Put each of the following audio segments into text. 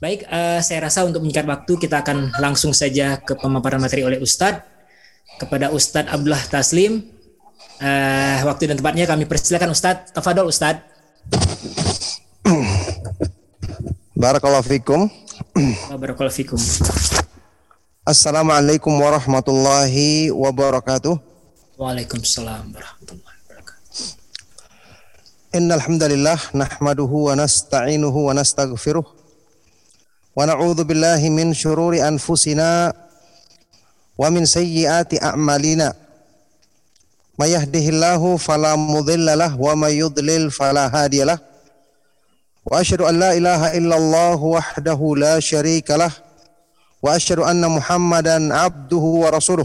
Baik, uh, saya rasa untuk meningkat waktu kita akan langsung saja ke pemaparan materi oleh Ustadz. Kepada Ustadz Abdullah Taslim, uh, waktu dan tempatnya kami persilakan Ustadz. Tafadol Ustadz. Barakallahu fikum. Barakallahu fikum. Assalamualaikum warahmatullahi wabarakatuh. Waalaikumsalam warahmatullahi wabarakatuh. Innal hamdalillah nahmaduhu wa nasta'inuhu wa nastaghfiruh wa min sayyiati a'malina. May yahdihillahu fala mudhillalah wa may yudlil fala hadiyalah wa asyhadu an la ilaha illallah wahdahu la syarikalah wa asyhadu anna muhammadan abduhu wa rasuluh.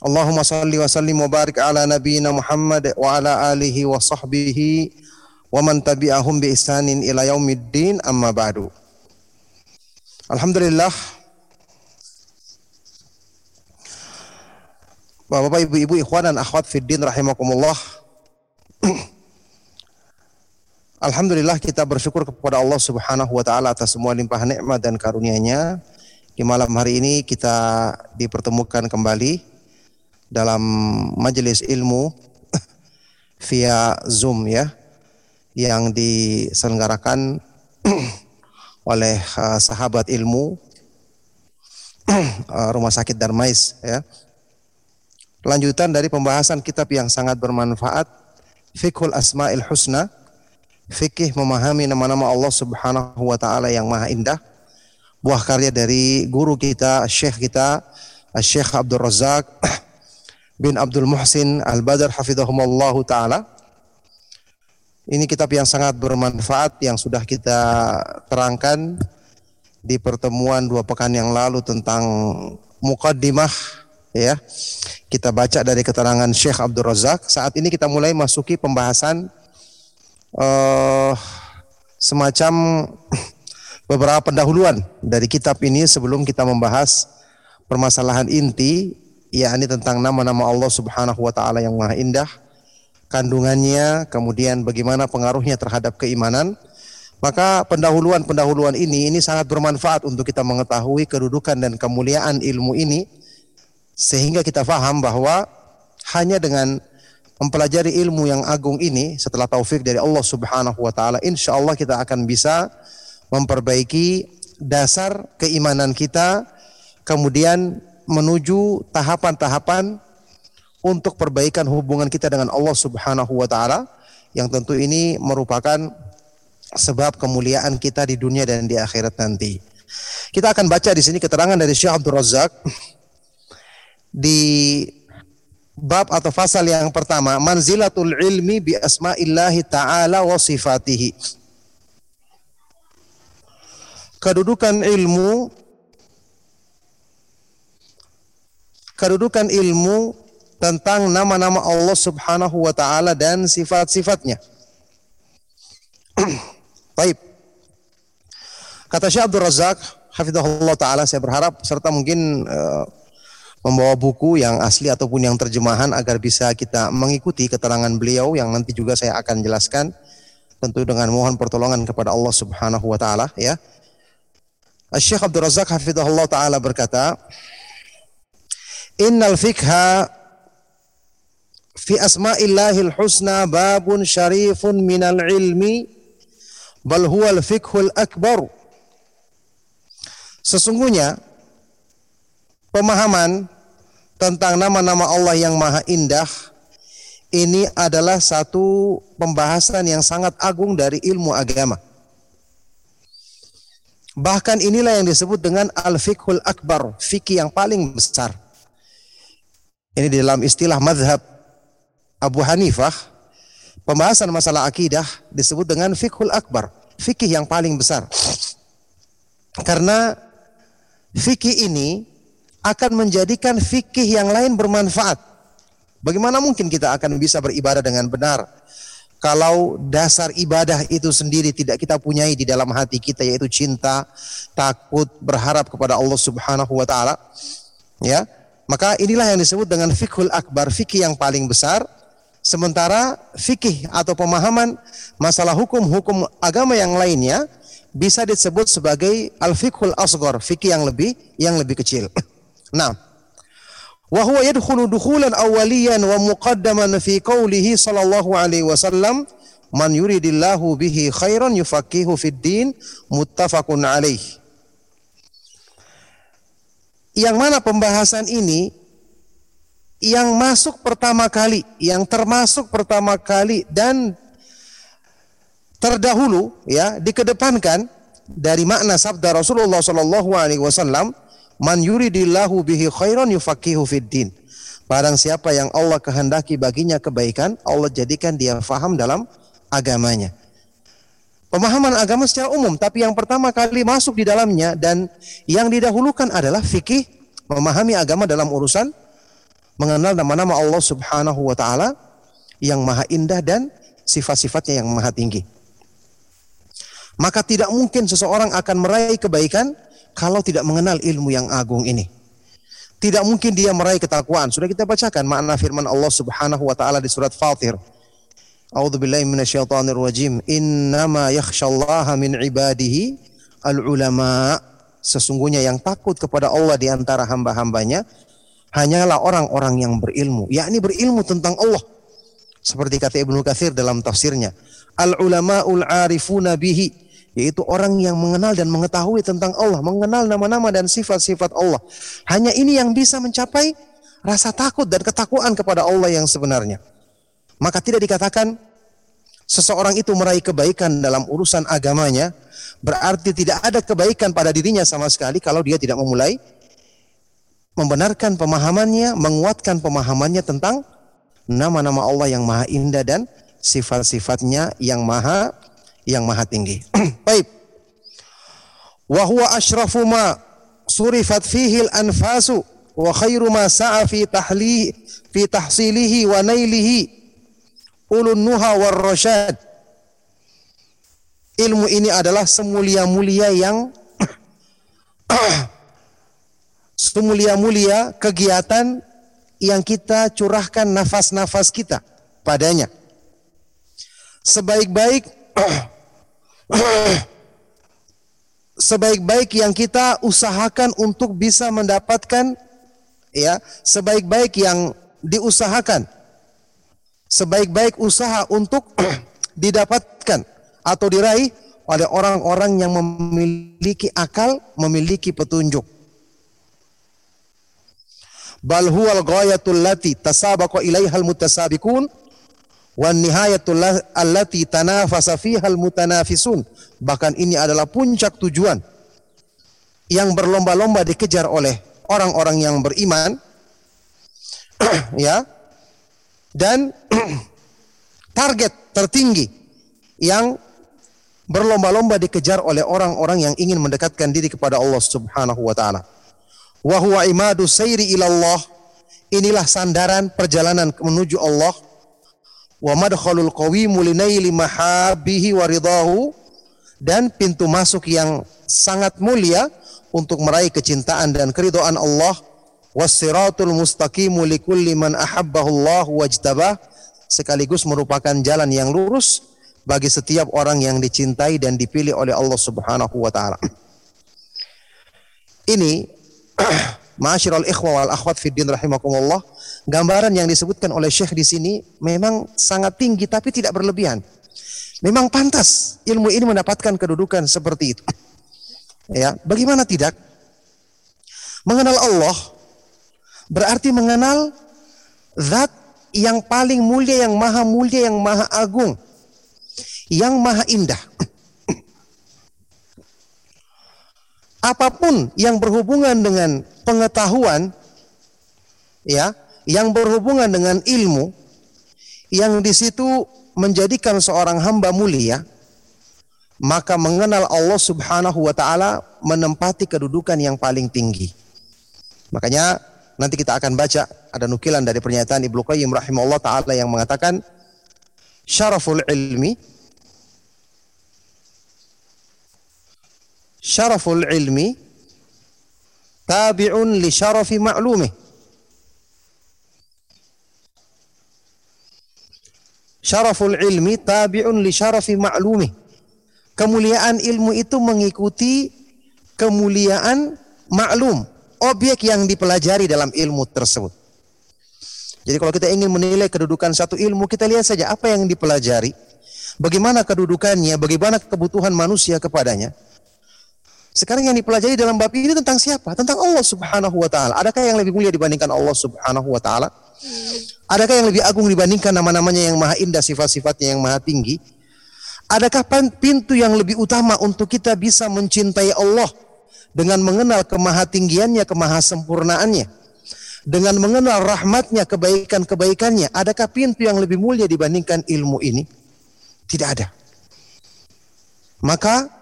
Allahumma salli wa sallim wa barik ala nabiyyina Muhammad wa ala alihi wa sahbihi wa man tabi'ahum bi ihsanin ila yaumiddin amma ba'du. Alhamdulillah Bapak-bapak, ibu-ibu, ikhwan dan akhwat fiddin rahimakumullah. Alhamdulillah kita bersyukur kepada Allah Subhanahu wa taala atas semua limpahan nikmat dan karunia-Nya. Di malam hari ini kita dipertemukan kembali dalam majelis ilmu via Zoom ya yang diselenggarakan oleh uh, sahabat ilmu uh, Rumah Sakit Darmais ya. Lanjutan dari pembahasan kitab yang sangat bermanfaat Fikhul Asmaul Husna fikih memahami nama-nama Allah Subhanahu wa taala yang maha indah buah karya dari guru kita Syekh kita Syekh Abdul Razak bin Abdul Muhsin Al-Badr hafizahumullah taala. Ini kitab yang sangat bermanfaat yang sudah kita terangkan di pertemuan dua pekan yang lalu tentang mukaddimah ya. Kita baca dari keterangan Syekh Abdul Razak. Saat ini kita mulai masuki pembahasan uh, semacam beberapa pendahuluan dari kitab ini sebelum kita membahas permasalahan inti yakni tentang nama-nama Allah Subhanahu wa taala yang maha indah kandungannya, kemudian bagaimana pengaruhnya terhadap keimanan. Maka pendahuluan-pendahuluan ini ini sangat bermanfaat untuk kita mengetahui kedudukan dan kemuliaan ilmu ini sehingga kita faham bahwa hanya dengan mempelajari ilmu yang agung ini setelah taufik dari Allah Subhanahu wa taala insya Allah kita akan bisa memperbaiki dasar keimanan kita kemudian menuju tahapan-tahapan untuk perbaikan hubungan kita dengan Allah Subhanahu wa taala yang tentu ini merupakan sebab kemuliaan kita di dunia dan di akhirat nanti. Kita akan baca di sini keterangan dari Syekh Abdul Razak di bab atau fasal yang pertama manzilatul ilmi bi asma'illahi ta'ala wa sifatihi. Kedudukan ilmu kedudukan ilmu tentang nama-nama Allah Subhanahu wa taala dan sifat-sifatnya. Baik. Kata Syekh Abdul Razak, hafizahullah taala saya berharap serta mungkin uh, membawa buku yang asli ataupun yang terjemahan agar bisa kita mengikuti keterangan beliau yang nanti juga saya akan jelaskan tentu dengan mohon pertolongan kepada Allah Subhanahu wa taala ya. Syekh Abdul Razak hafizahullah taala berkata, "Innal fikha fi asma'illahil husna babun syarifun minal ilmi bal huwal fikhul akbar sesungguhnya pemahaman tentang nama-nama Allah yang maha indah ini adalah satu pembahasan yang sangat agung dari ilmu agama. Bahkan inilah yang disebut dengan al-fiqhul akbar, fikih yang paling besar. Ini dalam istilah madhab Abu Hanifah, pembahasan masalah akidah disebut dengan fikhul akbar, fikih yang paling besar. Karena fikih ini akan menjadikan fikih yang lain bermanfaat Bagaimana mungkin kita akan bisa beribadah dengan benar kalau dasar ibadah itu sendiri tidak kita punyai di dalam hati kita yaitu cinta, takut, berharap kepada Allah Subhanahu wa taala. Ya. Maka inilah yang disebut dengan fikhul akbar, fikih yang paling besar. Sementara fikih atau pemahaman masalah hukum-hukum agama yang lainnya bisa disebut sebagai al-fiqhul asghar, fikih yang lebih yang lebih kecil. Nah, wa huwa yadkhulu dukhulan awwaliyan wa muqaddaman fi qawlihi sallallahu alaihi wasallam man yuridillahu bihi khairan yufaqihu fid din muttafaqun alaih. Yang mana pembahasan ini yang masuk pertama kali, yang termasuk pertama kali dan terdahulu ya dikedepankan dari makna sabda Rasulullah Shallallahu Alaihi Wasallam, "Man yuridillahu bihi khairan yufaqihu fid din." Barang siapa yang Allah kehendaki baginya kebaikan, Allah jadikan dia faham dalam agamanya. Pemahaman agama secara umum, tapi yang pertama kali masuk di dalamnya dan yang didahulukan adalah fikih, memahami agama dalam urusan mengenal nama-nama Allah Subhanahu wa taala yang maha indah dan sifat-sifatnya yang maha tinggi. Maka tidak mungkin seseorang akan meraih kebaikan kalau tidak mengenal ilmu yang agung ini. Tidak mungkin dia meraih ketakwaan. Sudah kita bacakan makna firman Allah Subhanahu wa taala di surat Fatir. A'udzu billahi minasyaitonir rajim. Innama yakhsyallaha min ibadihi al-ulama. Sesungguhnya yang takut kepada Allah di antara hamba-hambanya hanyalah orang-orang yang berilmu, yakni berilmu tentang Allah. Seperti kata Ibnu Katsir dalam tafsirnya, al-ulamaul arifuna bihi yaitu orang yang mengenal dan mengetahui tentang Allah, mengenal nama-nama dan sifat-sifat Allah. Hanya ini yang bisa mencapai rasa takut dan ketakwaan kepada Allah yang sebenarnya. Maka tidak dikatakan seseorang itu meraih kebaikan dalam urusan agamanya, berarti tidak ada kebaikan pada dirinya sama sekali kalau dia tidak memulai membenarkan pemahamannya, menguatkan pemahamannya tentang nama-nama Allah yang maha indah dan sifat-sifatnya yang maha yang maha tinggi. Baik. Wa huwa asyrafu ma surifat fihi al-anfasu wa khairu ma sa'a fi tahli fi tahsilihi wa nailihi ulun nuha war rasyad. Ilmu ini adalah semulia-mulia yang semulia-mulia kegiatan yang kita curahkan nafas-nafas kita padanya. Sebaik-baik sebaik-baik yang kita usahakan untuk bisa mendapatkan ya sebaik-baik yang diusahakan sebaik-baik usaha untuk didapatkan atau diraih oleh orang-orang yang memiliki akal, memiliki petunjuk. Bal huwal ghayatul lati tasabaqa ilaihal mutasabiqun wan allati tanafasa fihal mutanafisun. Bahkan ini adalah puncak tujuan yang berlomba-lomba dikejar oleh orang-orang yang beriman ya dan target tertinggi yang berlomba-lomba dikejar oleh orang-orang yang ingin mendekatkan diri kepada Allah Subhanahu wa taala. Wa huwa imadu sayri ilallah. Inilah sandaran perjalanan menuju Allah wa madkhalul qawimu linaili mahabbihi wa ridahu. Dan pintu masuk yang sangat mulia untuk meraih kecintaan dan keridhaan Allah. Wasiratul mustaqimu likulli man ahabbahu Allah wajtabah sekaligus merupakan jalan yang lurus bagi setiap orang yang dicintai dan dipilih oleh Allah Subhanahu wa taala. Ini Ma'asyiral ikhwa wal akhwat fid din rahimakumullah, gambaran yang disebutkan oleh Syekh di sini memang sangat tinggi tapi tidak berlebihan. Memang pantas ilmu ini mendapatkan kedudukan seperti itu. Ya, bagaimana tidak? Mengenal Allah berarti mengenal zat yang paling mulia, yang maha mulia, yang maha agung, yang maha indah. apa pun yang berhubungan dengan pengetahuan ya yang berhubungan dengan ilmu yang di situ menjadikan seorang hamba mulia maka mengenal Allah Subhanahu wa taala menempati kedudukan yang paling tinggi. Makanya Nanti kita akan baca ada nukilan dari pernyataan Ibnu Qayyim rahimahullah taala yang mengatakan syaraful ilmi syaraful ilmi tabi'un li syarafi ma'lumih. Syaraful ilmi tabi'un li syarafi ma'lumih. Kemuliaan ilmu itu mengikuti kemuliaan maklum, objek yang dipelajari dalam ilmu tersebut. Jadi kalau kita ingin menilai kedudukan satu ilmu, kita lihat saja apa yang dipelajari, bagaimana kedudukannya, bagaimana kebutuhan manusia kepadanya. Sekarang yang dipelajari dalam bab ini tentang siapa? Tentang Allah Subhanahu wa taala. Adakah yang lebih mulia dibandingkan Allah Subhanahu wa taala? Adakah yang lebih agung dibandingkan nama-namanya yang maha indah, sifat-sifatnya yang maha tinggi? Adakah pintu yang lebih utama untuk kita bisa mencintai Allah dengan mengenal kemahatinggiannya, kemahasempurnaannya? Dengan mengenal rahmatnya, kebaikan-kebaikannya, adakah pintu yang lebih mulia dibandingkan ilmu ini? Tidak ada. Maka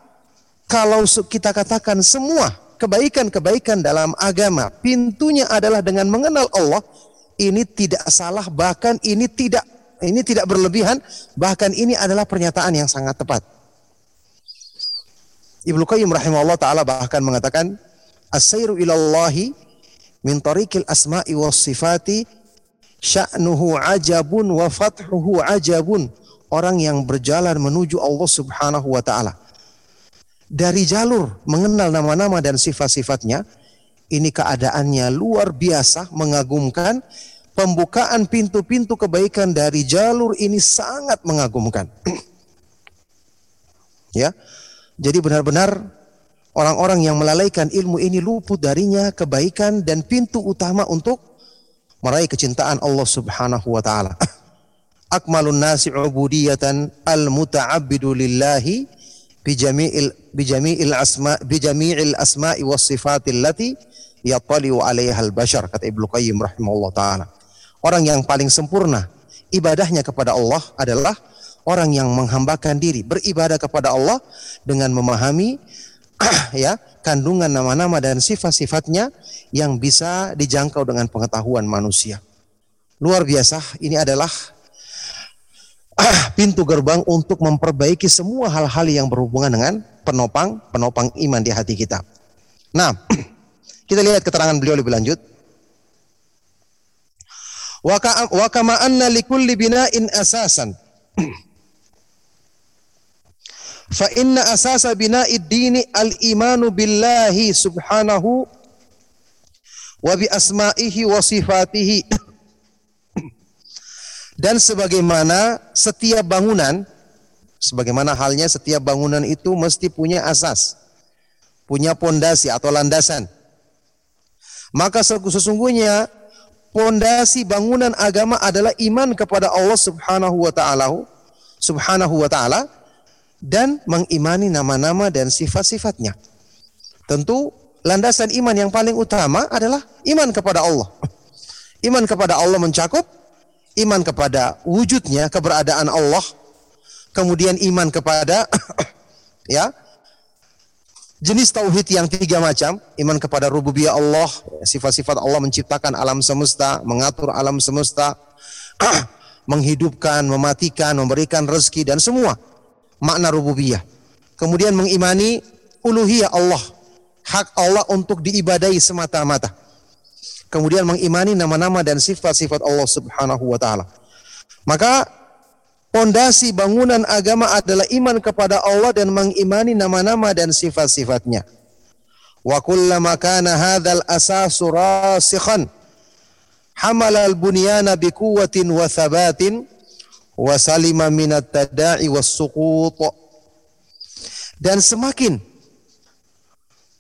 kalau kita katakan semua kebaikan-kebaikan dalam agama pintunya adalah dengan mengenal Allah, ini tidak salah bahkan ini tidak ini tidak berlebihan bahkan ini adalah pernyataan yang sangat tepat. Ibnu Qayyim rahimahullah taala bahkan mengatakan as-sairu ilallahi min tariqil asma'i was sifati sya'nuhu ajabun wa fathuhu ajabun orang yang berjalan menuju Allah Subhanahu wa taala dari jalur mengenal nama-nama dan sifat-sifatnya, ini keadaannya luar biasa, mengagumkan. Pembukaan pintu-pintu kebaikan dari jalur ini sangat mengagumkan. ya. Jadi benar-benar orang-orang yang melalaikan ilmu ini luput darinya kebaikan dan pintu utama untuk meraih kecintaan Allah Subhanahu wa taala. Akmalun nasi ubudiyatan al-muta'abbidu lillahi bijami'il bijami'il asma bijami'il asma'i was sifatil lati yattali'u 'alaiha al-bashar kata Ibnu Qayyim rahimahullah taala. Orang yang paling sempurna ibadahnya kepada Allah adalah orang yang menghambakan diri beribadah kepada Allah dengan memahami ya kandungan nama-nama dan sifat-sifatnya yang bisa dijangkau dengan pengetahuan manusia. Luar biasa, ini adalah pintu gerbang untuk memperbaiki semua hal-hal yang berhubungan dengan penopang penopang iman di hati kita. Nah, kita lihat keterangan beliau lebih lanjut. Wa kama anna likulli bina'in asasan. Fa inna asasa bina'id dini al-imanu billahi subhanahu wa bi asma'ihi wa sifatihi dan sebagaimana setiap bangunan, sebagaimana halnya setiap bangunan itu mesti punya asas, punya pondasi atau landasan. Maka sesungguhnya pondasi bangunan agama adalah iman kepada Allah Subhanahu wa taala, Subhanahu wa taala dan mengimani nama-nama dan sifat-sifatnya. Tentu landasan iman yang paling utama adalah iman kepada Allah. Iman kepada Allah mencakup iman kepada wujudnya keberadaan Allah, kemudian iman kepada ya jenis tauhid yang tiga macam, iman kepada rububiyah Allah, sifat-sifat Allah menciptakan alam semesta, mengatur alam semesta, menghidupkan, mematikan, memberikan rezeki dan semua makna rububiyah. Kemudian mengimani uluhiyah Allah, hak Allah untuk diibadai semata-mata kemudian mengimani nama-nama dan sifat-sifat Allah Subhanahu wa taala. Maka pondasi bangunan agama adalah iman kepada Allah dan mengimani nama-nama dan sifat-sifatnya. Wa kullama kana hadzal asasu rasikhan hamala al-bunyana biquwwatin wa thabatin wa salima minat tada'i was suqut. Dan semakin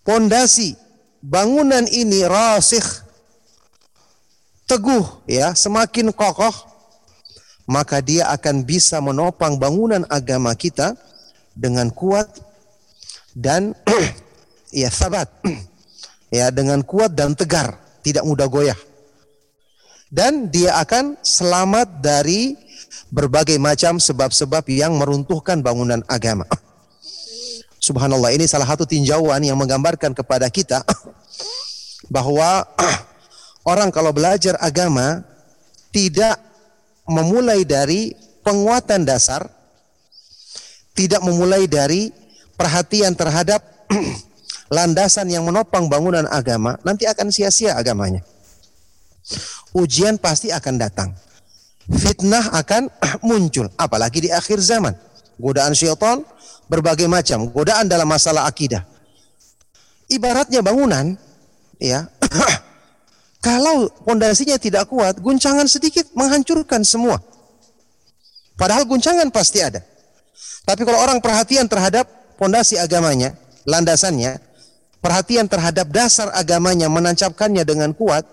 pondasi bangunan ini rasikh teguh ya, semakin kokoh, maka dia akan bisa menopang bangunan agama kita dengan kuat dan ya sabat. ya dengan kuat dan tegar, tidak mudah goyah. Dan dia akan selamat dari berbagai macam sebab-sebab yang meruntuhkan bangunan agama. Subhanallah, ini salah satu tinjauan yang menggambarkan kepada kita bahwa orang kalau belajar agama tidak memulai dari penguatan dasar, tidak memulai dari perhatian terhadap landasan yang menopang bangunan agama, nanti akan sia-sia agamanya. Ujian pasti akan datang. Fitnah akan muncul, apalagi di akhir zaman. Godaan syaitan berbagai macam, godaan dalam masalah akidah. Ibaratnya bangunan, ya. kalau pondasinya tidak kuat, guncangan sedikit menghancurkan semua. Padahal guncangan pasti ada. Tapi kalau orang perhatian terhadap pondasi agamanya, landasannya, perhatian terhadap dasar agamanya, menancapkannya dengan kuat,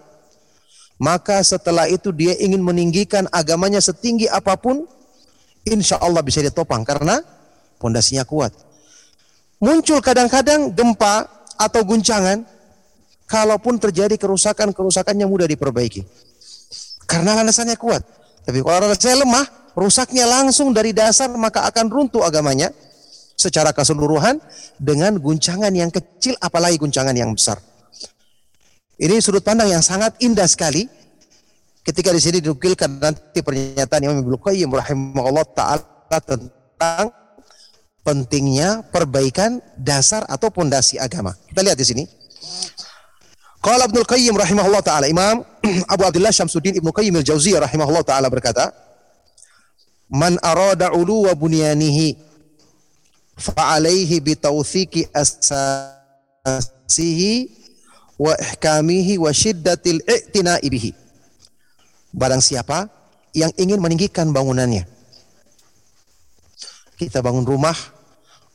maka setelah itu dia ingin meninggikan agamanya setinggi apa pun, insya Allah bisa ditopang karena pondasinya kuat. Muncul kadang-kadang gempa atau guncangan, kalaupun terjadi kerusakan, kerusakannya mudah diperbaiki. Karena landasannya kuat. Tapi kalau landasannya lemah, rusaknya langsung dari dasar, maka akan runtuh agamanya secara keseluruhan dengan guncangan yang kecil apalagi guncangan yang besar. Ini sudut pandang yang sangat indah sekali ketika di sini dinukilkan nanti pernyataan Imam Ibnu Qayyim rahimahullah taala tentang pentingnya perbaikan dasar atau pondasi agama. Kita lihat di sini. Qala Ibnu Qayyim rahimahullah taala Imam Abu Abdullah Syamsuddin Ibnu Qayyim al-Jauziyah rahimahullah taala berkata, "Man arada uluwa bunyanihi fa'alaihi bitawthiki asasihi wa ihkamihi wa syiddatil i'tina'i bihi. Barang siapa yang ingin meninggikan bangunannya. Kita bangun rumah,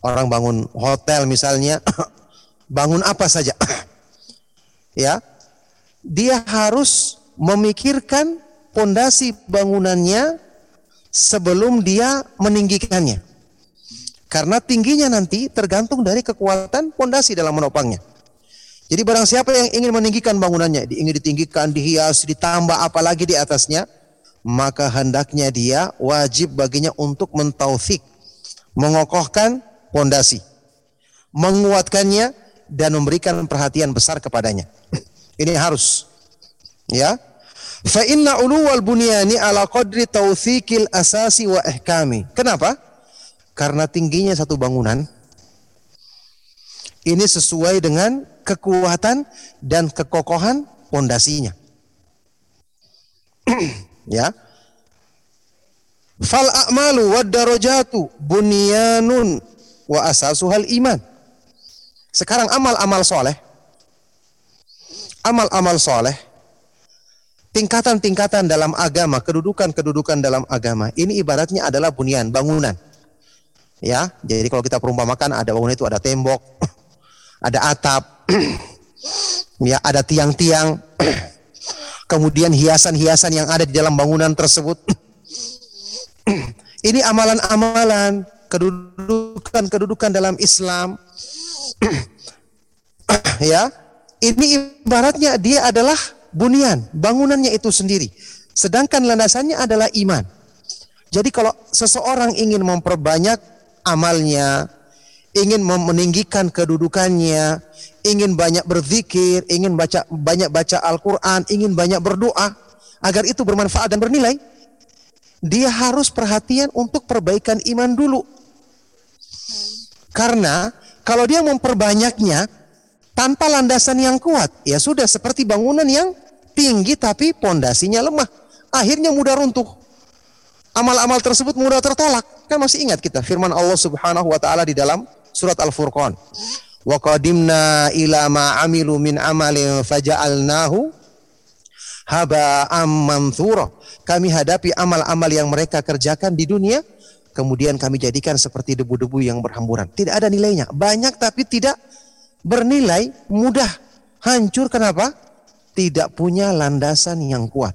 orang bangun hotel misalnya, bangun apa saja. ya. Dia harus memikirkan pondasi bangunannya sebelum dia meninggikannya. Karena tingginya nanti tergantung dari kekuatan pondasi dalam menopangnya. Jadi barang siapa yang ingin meninggikan bangunannya, ingin ditinggikan, dihias, ditambah apalagi di atasnya, maka hendaknya dia wajib baginya untuk mentaufik, mengokohkan pondasi, menguatkannya dan memberikan perhatian besar kepadanya. Ini harus. Ya. Fa inna uluwal bunyani ala qadri tawthikil asasi wa ihkami. Kenapa? Karena tingginya satu bangunan ini sesuai dengan kekuatan dan kekokohan pondasinya. ya. Fal a'malu wad darajatu bunyanun wa asasuhal iman. Sekarang amal-amal soleh. Amal-amal soleh. Tingkatan-tingkatan dalam agama, kedudukan-kedudukan dalam agama. Ini ibaratnya adalah bunian, bangunan Ya, jadi kalau kita perumpamakan ada bangunan itu ada tembok, ada atap, ya ada tiang-tiang, kemudian hiasan-hiasan yang ada di dalam bangunan tersebut. Ini amalan-amalan kedudukan-kedudukan dalam Islam. ya, ini ibaratnya dia adalah bunian, bangunannya itu sendiri. Sedangkan landasannya adalah iman. Jadi kalau seseorang ingin memperbanyak amalnya, ingin meninggikan kedudukannya, ingin banyak berzikir, ingin baca banyak baca Al-Qur'an, ingin banyak berdoa agar itu bermanfaat dan bernilai, dia harus perhatian untuk perbaikan iman dulu. Karena kalau dia memperbanyaknya tanpa landasan yang kuat, ya sudah seperti bangunan yang tinggi tapi pondasinya lemah, akhirnya mudah runtuh amal-amal tersebut mudah tertolak. Kan masih ingat kita firman Allah Subhanahu wa taala di dalam surat Al-Furqan. Wa qadimna ila ma amilu min amalin faja'alnahu haba'am manthura. Kami hadapi amal-amal yang mereka kerjakan di dunia, kemudian kami jadikan seperti debu-debu yang berhamburan. Tidak ada nilainya. Banyak tapi tidak bernilai, mudah hancur. Kenapa? Tidak punya landasan yang kuat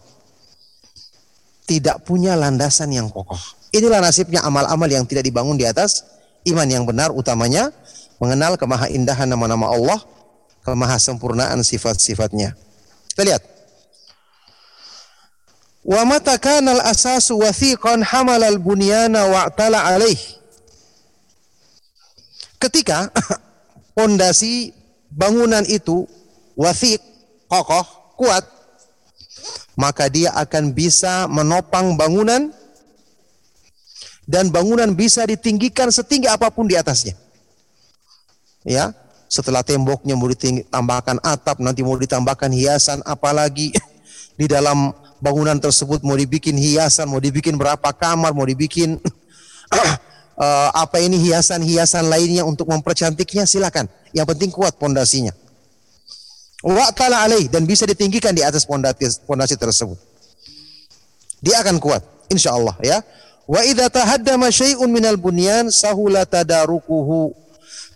tidak punya landasan yang kokoh. Inilah nasibnya amal-amal yang tidak dibangun di atas iman yang benar utamanya mengenal kemahaindahan nama-nama Allah, kemahasempurnaan sifat-sifatnya. Kita lihat. Wa mata kana al-asasu wathiqan hamal al-bunyana wa'tala alaih. Ketika pondasi bangunan itu wathiq, kokoh, kuat, maka dia akan bisa menopang bangunan dan bangunan bisa ditinggikan setinggi apa pun di atasnya. Ya, setelah temboknya mau ditambahkan atap, nanti mau ditambahkan hiasan, apalagi di dalam bangunan tersebut mau dibikin hiasan, mau dibikin berapa kamar, mau dibikin uh, apa ini hiasan-hiasan lainnya untuk mempercantiknya silakan. Yang penting kuat pondasinya. Wa ta'ala alaih dan bisa ditinggikan di atas pondasi, tersebut. Dia akan kuat, insya Allah ya. Wa idza tahaddama syai'un minal bunyan sahula tadarukuhu.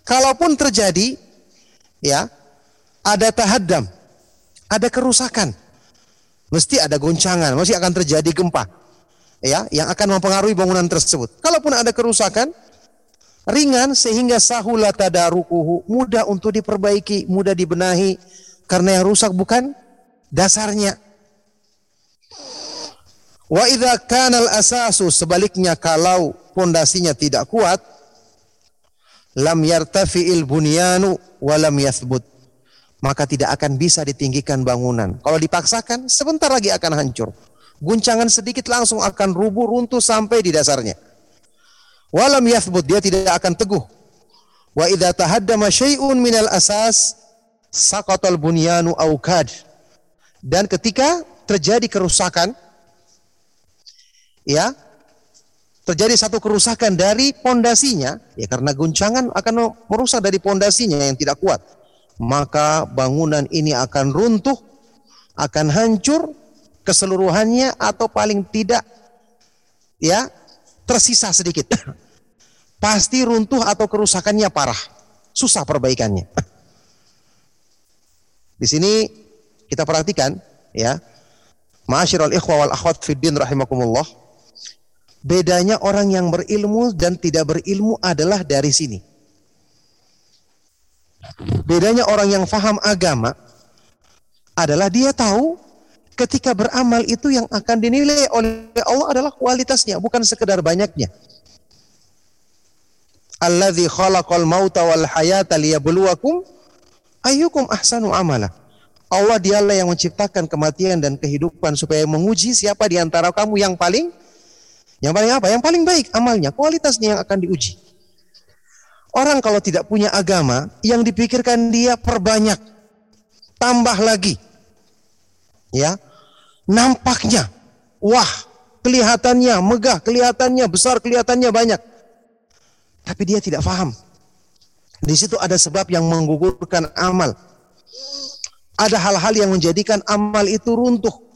Kalaupun terjadi ya, ada tahaddam, ada kerusakan. Mesti ada goncangan, mesti akan terjadi gempa. Ya, yang akan mempengaruhi bangunan tersebut. Kalaupun ada kerusakan, ringan sehingga sahula tadarukuhu, mudah untuk diperbaiki, mudah dibenahi karena yang rusak bukan dasarnya, Wa idza kana al-asasu sebaliknya kalau pondasinya tidak kuat lam yartafi'il bunyanu wa lam yathbut maka tidak akan bisa ditinggikan bangunan. Kalau dipaksakan sebentar lagi akan hancur. Guncangan sedikit langsung akan rubuh runtuh sampai di dasarnya. Walam yathbut dia tidak akan teguh. Wa idza tahaddama syai'un minal asas saqatal bunyanu aukad. Dan ketika terjadi kerusakan ya terjadi satu kerusakan dari pondasinya ya karena guncangan akan merusak dari pondasinya yang tidak kuat maka bangunan ini akan runtuh akan hancur keseluruhannya atau paling tidak ya tersisa sedikit. Pasti runtuh atau kerusakannya parah. Susah perbaikannya. Di sini kita perhatikan ya. Ma'asyiral ikhwa wal akhwat fid din rahimakumullah. Bedanya orang yang berilmu dan tidak berilmu adalah dari sini. Bedanya orang yang faham agama adalah dia tahu ketika beramal itu yang akan dinilai oleh Allah adalah kualitasnya, bukan sekedar banyaknya. Alladzi khalaqal mauta wal hayata liyabluwakum ayyukum ahsanu amala. Allah dialah yang menciptakan kematian dan kehidupan supaya menguji siapa di antara kamu yang paling yang paling apa? Yang paling baik amalnya, kualitasnya yang akan diuji. Orang kalau tidak punya agama, yang dipikirkan dia perbanyak, tambah lagi. Ya, nampaknya, wah, kelihatannya megah, kelihatannya besar, kelihatannya banyak. Tapi dia tidak paham. Di situ ada sebab yang menggugurkan amal. Ada hal-hal yang menjadikan amal itu runtuh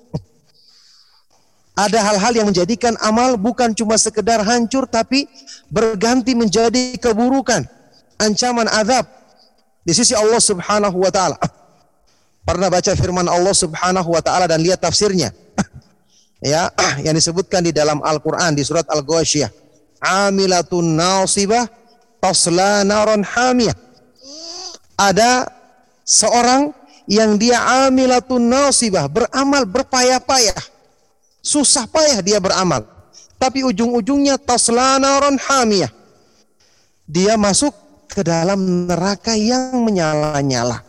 ada hal-hal yang menjadikan amal bukan cuma sekedar hancur tapi berganti menjadi keburukan, ancaman azab di sisi Allah Subhanahu wa taala. Pernah baca firman Allah Subhanahu wa taala dan lihat tafsirnya. ya, yang disebutkan di dalam Al-Qur'an di surat Al-Ghasyiyah. Amilatun nasibah tasla naron hamiyah. Ada seorang yang dia amilatun nasibah, beramal berpayah-payah susah payah dia beramal. Tapi ujung-ujungnya taslanaron hamiyah. Dia masuk ke dalam neraka yang menyala-nyala.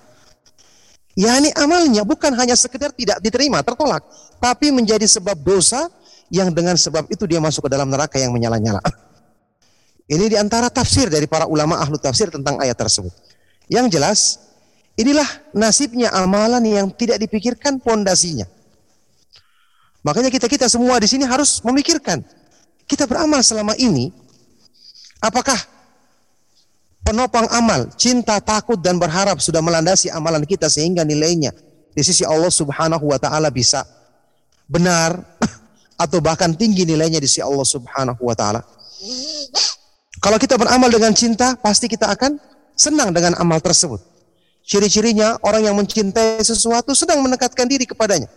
Ya ini amalnya bukan hanya sekedar tidak diterima, tertolak. Tapi menjadi sebab dosa yang dengan sebab itu dia masuk ke dalam neraka yang menyala-nyala. Ini di antara tafsir dari para ulama ahlu tafsir tentang ayat tersebut. Yang jelas, inilah nasibnya amalan yang tidak dipikirkan pondasinya. Makanya kita-kita semua di sini harus memikirkan kita beramal selama ini apakah penopang amal, cinta, takut dan berharap sudah melandasi amalan kita sehingga nilainya di sisi Allah Subhanahu wa taala bisa benar atau bahkan tinggi nilainya di sisi Allah Subhanahu wa taala. Kalau kita beramal dengan cinta, pasti kita akan senang dengan amal tersebut. Ciri-cirinya orang yang mencintai sesuatu sedang mendekatkan diri kepadanya.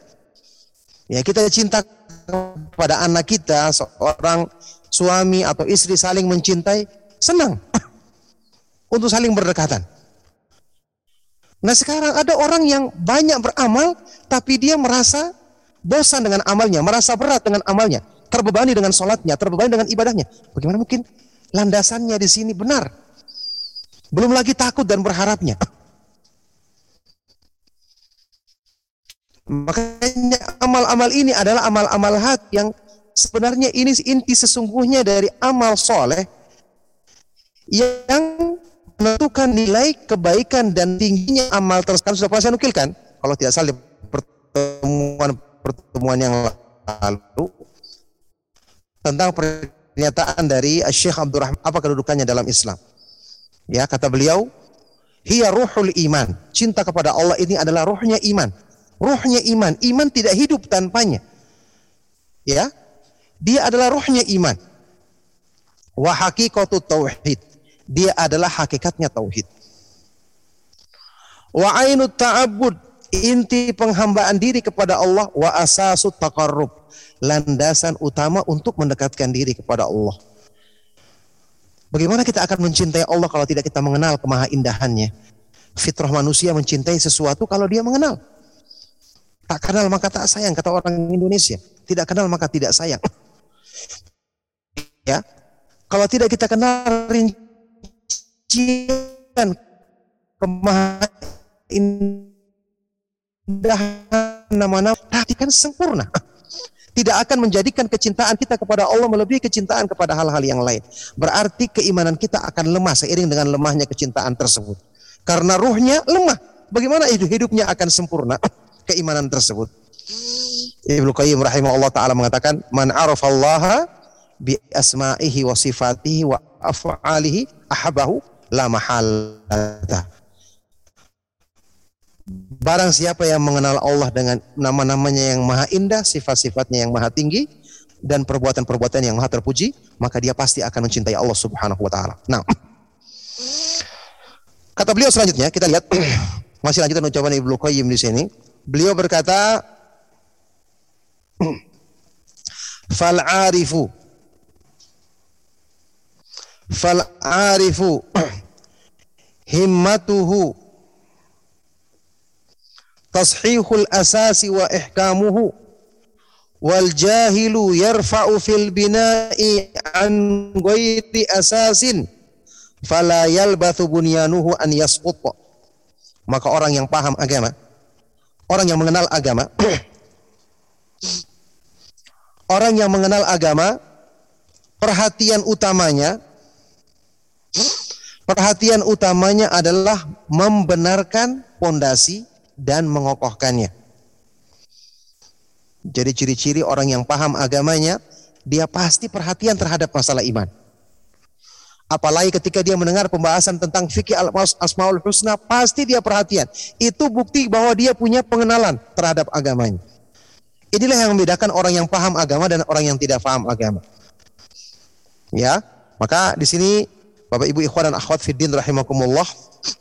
Ya, kita cinta kepada anak kita, seorang suami atau istri saling mencintai, senang untuk saling berdekatan. Nah sekarang ada orang yang banyak beramal, tapi dia merasa bosan dengan amalnya, merasa berat dengan amalnya, terbebani dengan sholatnya, terbebani dengan ibadahnya. Bagaimana mungkin landasannya di sini benar? Belum lagi takut dan berharapnya. Makanya amal-amal ini adalah amal-amal hati yang sebenarnya ini inti sesungguhnya dari amal soleh yang menentukan nilai kebaikan dan tingginya amal tersebut. Sudah pernah saya nukilkan? Kalau tidak salah di pertemuan pertemuan yang lalu tentang pernyataan dari Syekh Abdurrahman apa kedudukannya dalam Islam? Ya kata beliau hiya ruhul iman. Cinta kepada Allah ini adalah ruhnya iman ruhnya iman. Iman tidak hidup tanpanya. Ya. Dia adalah ruhnya iman. Wa haqiqatu tauhid. Dia adalah hakikatnya tauhid. Wa ainu ta'abbud inti penghambaan diri kepada Allah wa asasut taqarrub landasan utama untuk mendekatkan diri kepada Allah. Bagaimana kita akan mencintai Allah kalau tidak kita mengenal kemaha indahannya? Fitrah manusia mencintai sesuatu kalau dia mengenal. Tak kenal maka tak sayang kata orang Indonesia. Tidak kenal maka tidak sayang. Ya. Kalau tidak kita kenal rincian kemahan indah nama-nama kan sempurna. Tidak akan menjadikan kecintaan kita kepada Allah melebihi kecintaan kepada hal-hal yang lain. Berarti keimanan kita akan lemah seiring dengan lemahnya kecintaan tersebut. Karena ruhnya lemah. Bagaimana hidup hidupnya akan sempurna? Keimanan tersebut. Ibnu Qayyim rahimahullah taala mengatakan, "Man arafallaha bi asma'ihi wa sifatihi wa af'alihi ahabahu la mahalata." Barang siapa yang mengenal Allah dengan nama-namanya yang maha indah, sifat-sifatnya yang maha tinggi, dan perbuatan-perbuatan yang maha terpuji, maka dia pasti akan mencintai Allah Subhanahu wa taala. Nah, kata beliau selanjutnya kita lihat masih lanjutan ucapan Ibnu Qayyim di sini. Beliau berkata, fal arifu fal arifu himmatuhu. Tashihul asasi wa ihkamuhu. Wal jahilu yarfa'u fil bina'i an ghairi asasin. Fala yalbathu bunyanuhu an yasqut maka orang yang paham agama orang yang mengenal agama. Orang yang mengenal agama perhatian utamanya perhatian utamanya adalah membenarkan pondasi dan mengokohkannya. Jadi ciri-ciri orang yang paham agamanya dia pasti perhatian terhadap masalah iman Apalagi ketika dia mendengar pembahasan tentang fikih asmaul husna, pasti dia perhatian. Itu bukti bahwa dia punya pengenalan terhadap agamanya. Inilah yang membedakan orang yang paham agama dan orang yang tidak paham agama. Ya, maka di sini Bapak Ibu ikhwan dan akhwat fiddin rahimakumullah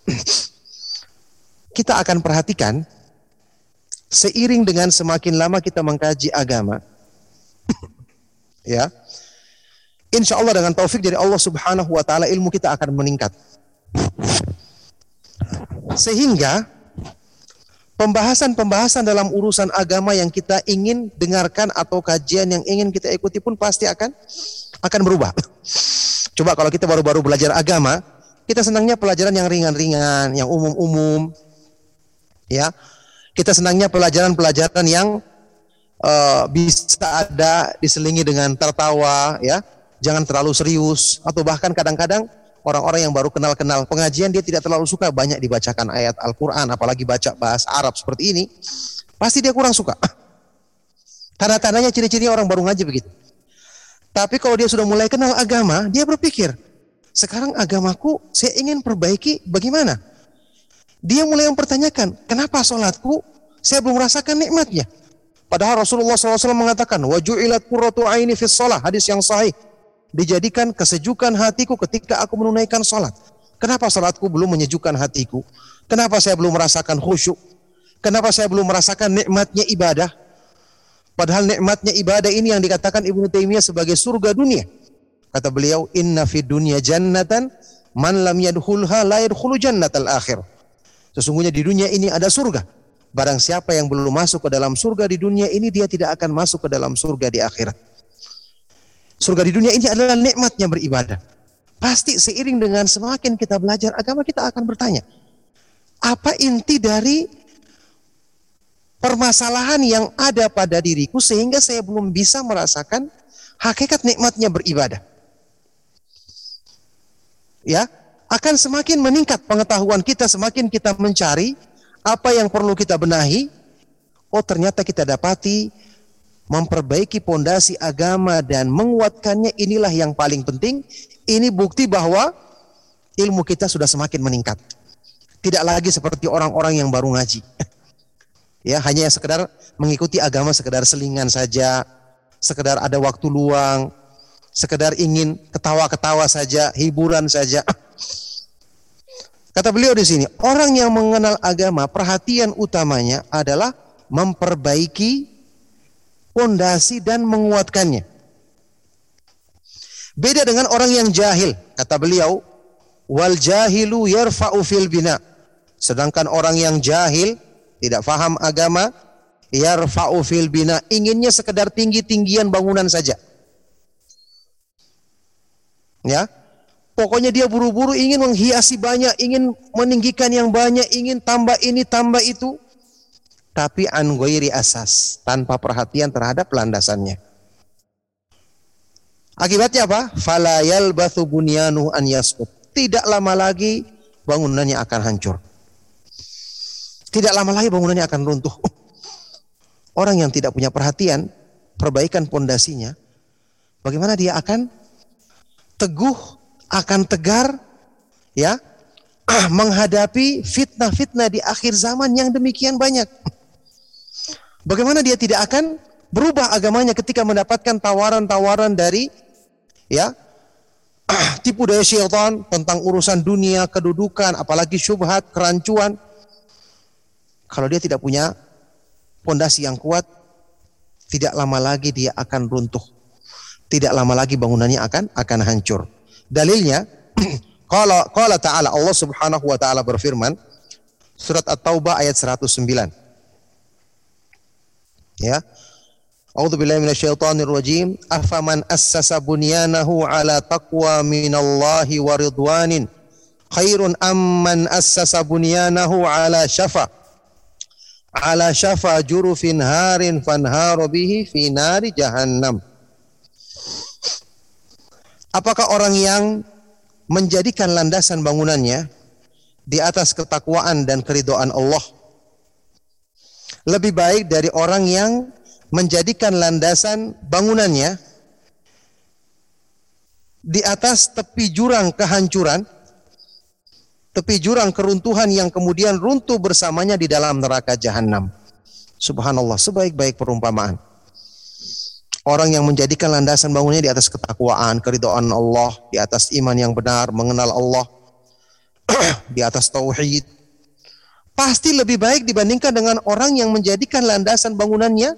kita akan perhatikan seiring dengan semakin lama kita mengkaji agama ya Insya Allah dengan taufik dari Allah Subhanahu wa taala ilmu kita akan meningkat. Sehingga pembahasan-pembahasan dalam urusan agama yang kita ingin dengarkan atau kajian yang ingin kita ikuti pun pasti akan akan berubah. Coba kalau kita baru-baru belajar agama, kita senangnya pelajaran yang ringan-ringan, yang umum-umum. Ya. Kita senangnya pelajaran-pelajaran yang uh, bisa ada diselingi dengan tertawa, ya jangan terlalu serius atau bahkan kadang-kadang orang-orang yang baru kenal-kenal pengajian dia tidak terlalu suka banyak dibacakan ayat Al-Qur'an apalagi baca bahasa Arab seperti ini pasti dia kurang suka. Tanda-tandanya ciri-ciri orang baru ngaji begitu. Tapi kalau dia sudah mulai kenal agama, dia berpikir, sekarang agamaku saya ingin perbaiki bagaimana? Dia mulai mempertanyakan, kenapa sholatku saya belum merasakan nikmatnya? Padahal Rasulullah SAW mengatakan, wajulat qurratu aini fis hadis yang sahih dijadikan kesejukan hatiku ketika aku menunaikan salat. Kenapa salatku belum menyejukkan hatiku? Kenapa saya belum merasakan khusyuk? Kenapa saya belum merasakan nikmatnya ibadah? Padahal nikmatnya ibadah ini yang dikatakan Ibnu Taimiyah sebagai surga dunia. Kata beliau, "Inna fi dunya jannatan man lam yadkhulha la yadkhulu jannatal akhir." Sesungguhnya di dunia ini ada surga. Barang siapa yang belum masuk ke dalam surga di dunia ini dia tidak akan masuk ke dalam surga di akhirat. Surga di dunia ini adalah nikmatnya beribadah. Pasti seiring dengan semakin kita belajar agama kita akan bertanya, apa inti dari permasalahan yang ada pada diriku sehingga saya belum bisa merasakan hakikat nikmatnya beribadah. Ya, akan semakin meningkat pengetahuan kita semakin kita mencari apa yang perlu kita benahi. Oh, ternyata kita dapati memperbaiki pondasi agama dan menguatkannya inilah yang paling penting. Ini bukti bahwa ilmu kita sudah semakin meningkat. Tidak lagi seperti orang-orang yang baru ngaji. ya, hanya sekedar mengikuti agama sekedar selingan saja, sekedar ada waktu luang, sekedar ingin ketawa-ketawa saja, hiburan saja. Kata beliau di sini, orang yang mengenal agama, perhatian utamanya adalah memperbaiki pondasi dan menguatkannya. Beda dengan orang yang jahil, kata beliau, wal jahilu yarfa'u fil bina. Sedangkan orang yang jahil tidak faham agama yarfa'u fil bina inginnya sekedar tinggi-tinggian bangunan saja. Ya. Pokoknya dia buru-buru ingin menghiasi banyak, ingin meninggikan yang banyak, ingin tambah ini, tambah itu. Tapi an asas, tanpa perhatian terhadap landasannya. Akibatnya apa? Fala yalbathu bunyanu an yasqut tidak lama lagi bangunannya akan hancur. Tidak lama lagi bangunannya akan runtuh. Orang yang tidak punya perhatian, perbaikan pondasinya, bagaimana dia akan teguh, akan tegar, ya, menghadapi fitnah-fitnah di akhir zaman yang demikian banyak. Bagaimana dia tidak akan berubah agamanya ketika mendapatkan tawaran-tawaran dari ya tipu daya syaitan tentang urusan dunia, kedudukan, apalagi syubhat, kerancuan. Kalau dia tidak punya pondasi yang kuat, tidak lama lagi dia akan runtuh. Tidak lama lagi bangunannya akan akan hancur. Dalilnya kalau kalau taala Allah Subhanahu wa taala berfirman surat At-Taubah ayat 109. Ya. A'udzu billahi minasyaitonir rajim. Afaman assasa bunyanahu ala taqwa minallahi wa ridwanin khairun amman assasa bunyanahu ala syafa ala syafa jurufin harin fanharu bihi fi nari jahannam. Apakah orang yang menjadikan landasan bangunannya di atas ketakwaan dan keridoan Allah lebih baik dari orang yang menjadikan landasan bangunannya di atas tepi jurang kehancuran, tepi jurang keruntuhan yang kemudian runtuh bersamanya di dalam neraka jahanam. Subhanallah, sebaik-baik perumpamaan. Orang yang menjadikan landasan bangunnya di atas ketakwaan, keridhaan Allah, di atas iman yang benar, mengenal Allah, di atas tauhid, pasti lebih baik dibandingkan dengan orang yang menjadikan landasan bangunannya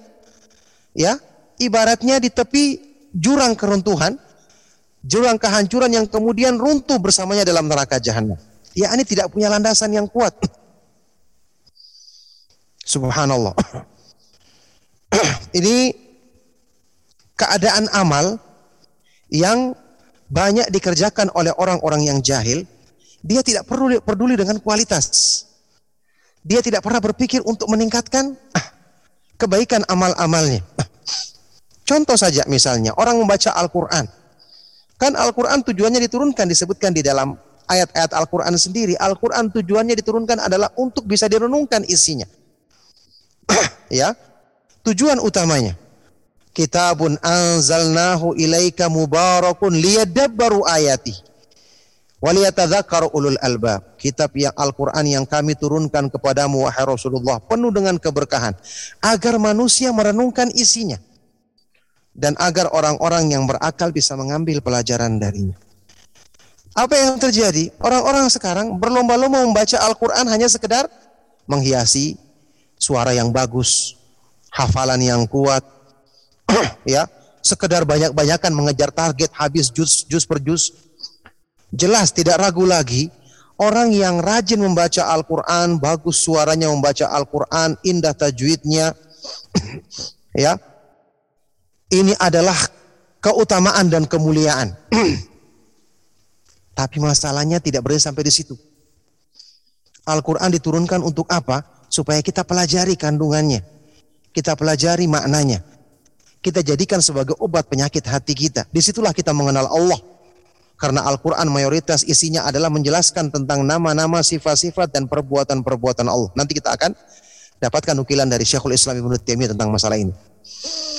ya ibaratnya di tepi jurang keruntuhan, jurang kehancuran yang kemudian runtuh bersamanya dalam neraka jahanam. Ya ini tidak punya landasan yang kuat. Subhanallah. ini keadaan amal yang banyak dikerjakan oleh orang-orang yang jahil, dia tidak perlu peduli dengan kualitas. Dia tidak pernah berpikir untuk meningkatkan ah, kebaikan amal-amalnya. Contoh saja misalnya orang membaca Al-Quran. Kan Al-Quran tujuannya diturunkan disebutkan di dalam ayat-ayat Al-Quran sendiri. Al-Quran tujuannya diturunkan adalah untuk bisa direnungkan isinya. ya, tujuan utamanya. Kitabun anzalnahu ilaika mubarakun liyadabbaru ayati. Waliyatadzakkaru ulul albab. Kitab yang Al-Quran yang kami turunkan kepadamu wahai Rasulullah penuh dengan keberkahan agar manusia merenungkan isinya dan agar orang-orang yang berakal bisa mengambil pelajaran darinya. Apa yang terjadi? Orang-orang sekarang berlomba-lomba membaca Al-Quran hanya sekedar menghiasi suara yang bagus, hafalan yang kuat, ya, sekedar banyak-banyakan mengejar target habis juz, juz per juz, Jelas tidak ragu lagi orang yang rajin membaca Al-Qur'an, bagus suaranya membaca Al-Qur'an, indah tajwidnya. ya. Ini adalah keutamaan dan kemuliaan. Tapi masalahnya tidak berhenti sampai di situ. Al-Qur'an diturunkan untuk apa? Supaya kita pelajari kandungannya Kita pelajari maknanya. Kita jadikan sebagai obat penyakit hati kita. Di situlah kita mengenal Allah. Karena Al-Quran mayoritas isinya adalah menjelaskan tentang nama-nama, sifat-sifat, dan perbuatan-perbuatan Allah. Nanti kita akan dapatkan nukilan dari Syekhul Islam Ibnu Taimiyah tentang masalah ini.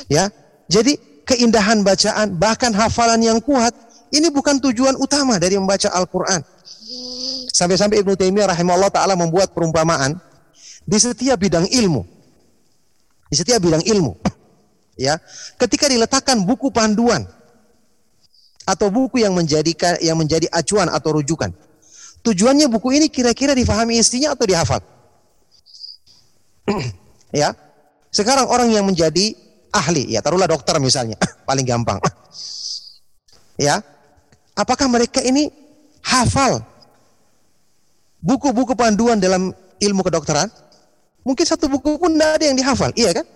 Ya, jadi keindahan bacaan, bahkan hafalan yang kuat, ini bukan tujuan utama dari membaca Al-Quran. Sampai-sampai Ibnu Taimiyah rahimahullah taala membuat perumpamaan di setiap bidang ilmu. Di setiap bidang ilmu. Ya, ketika diletakkan buku panduan atau buku yang menjadikan yang menjadi acuan atau rujukan. Tujuannya buku ini kira-kira difahami istrinya atau dihafal? ya. Sekarang orang yang menjadi ahli, ya taruhlah dokter misalnya, paling gampang. ya. Apakah mereka ini hafal buku-buku panduan dalam ilmu kedokteran? Mungkin satu buku pun tidak ada yang dihafal, iya kan?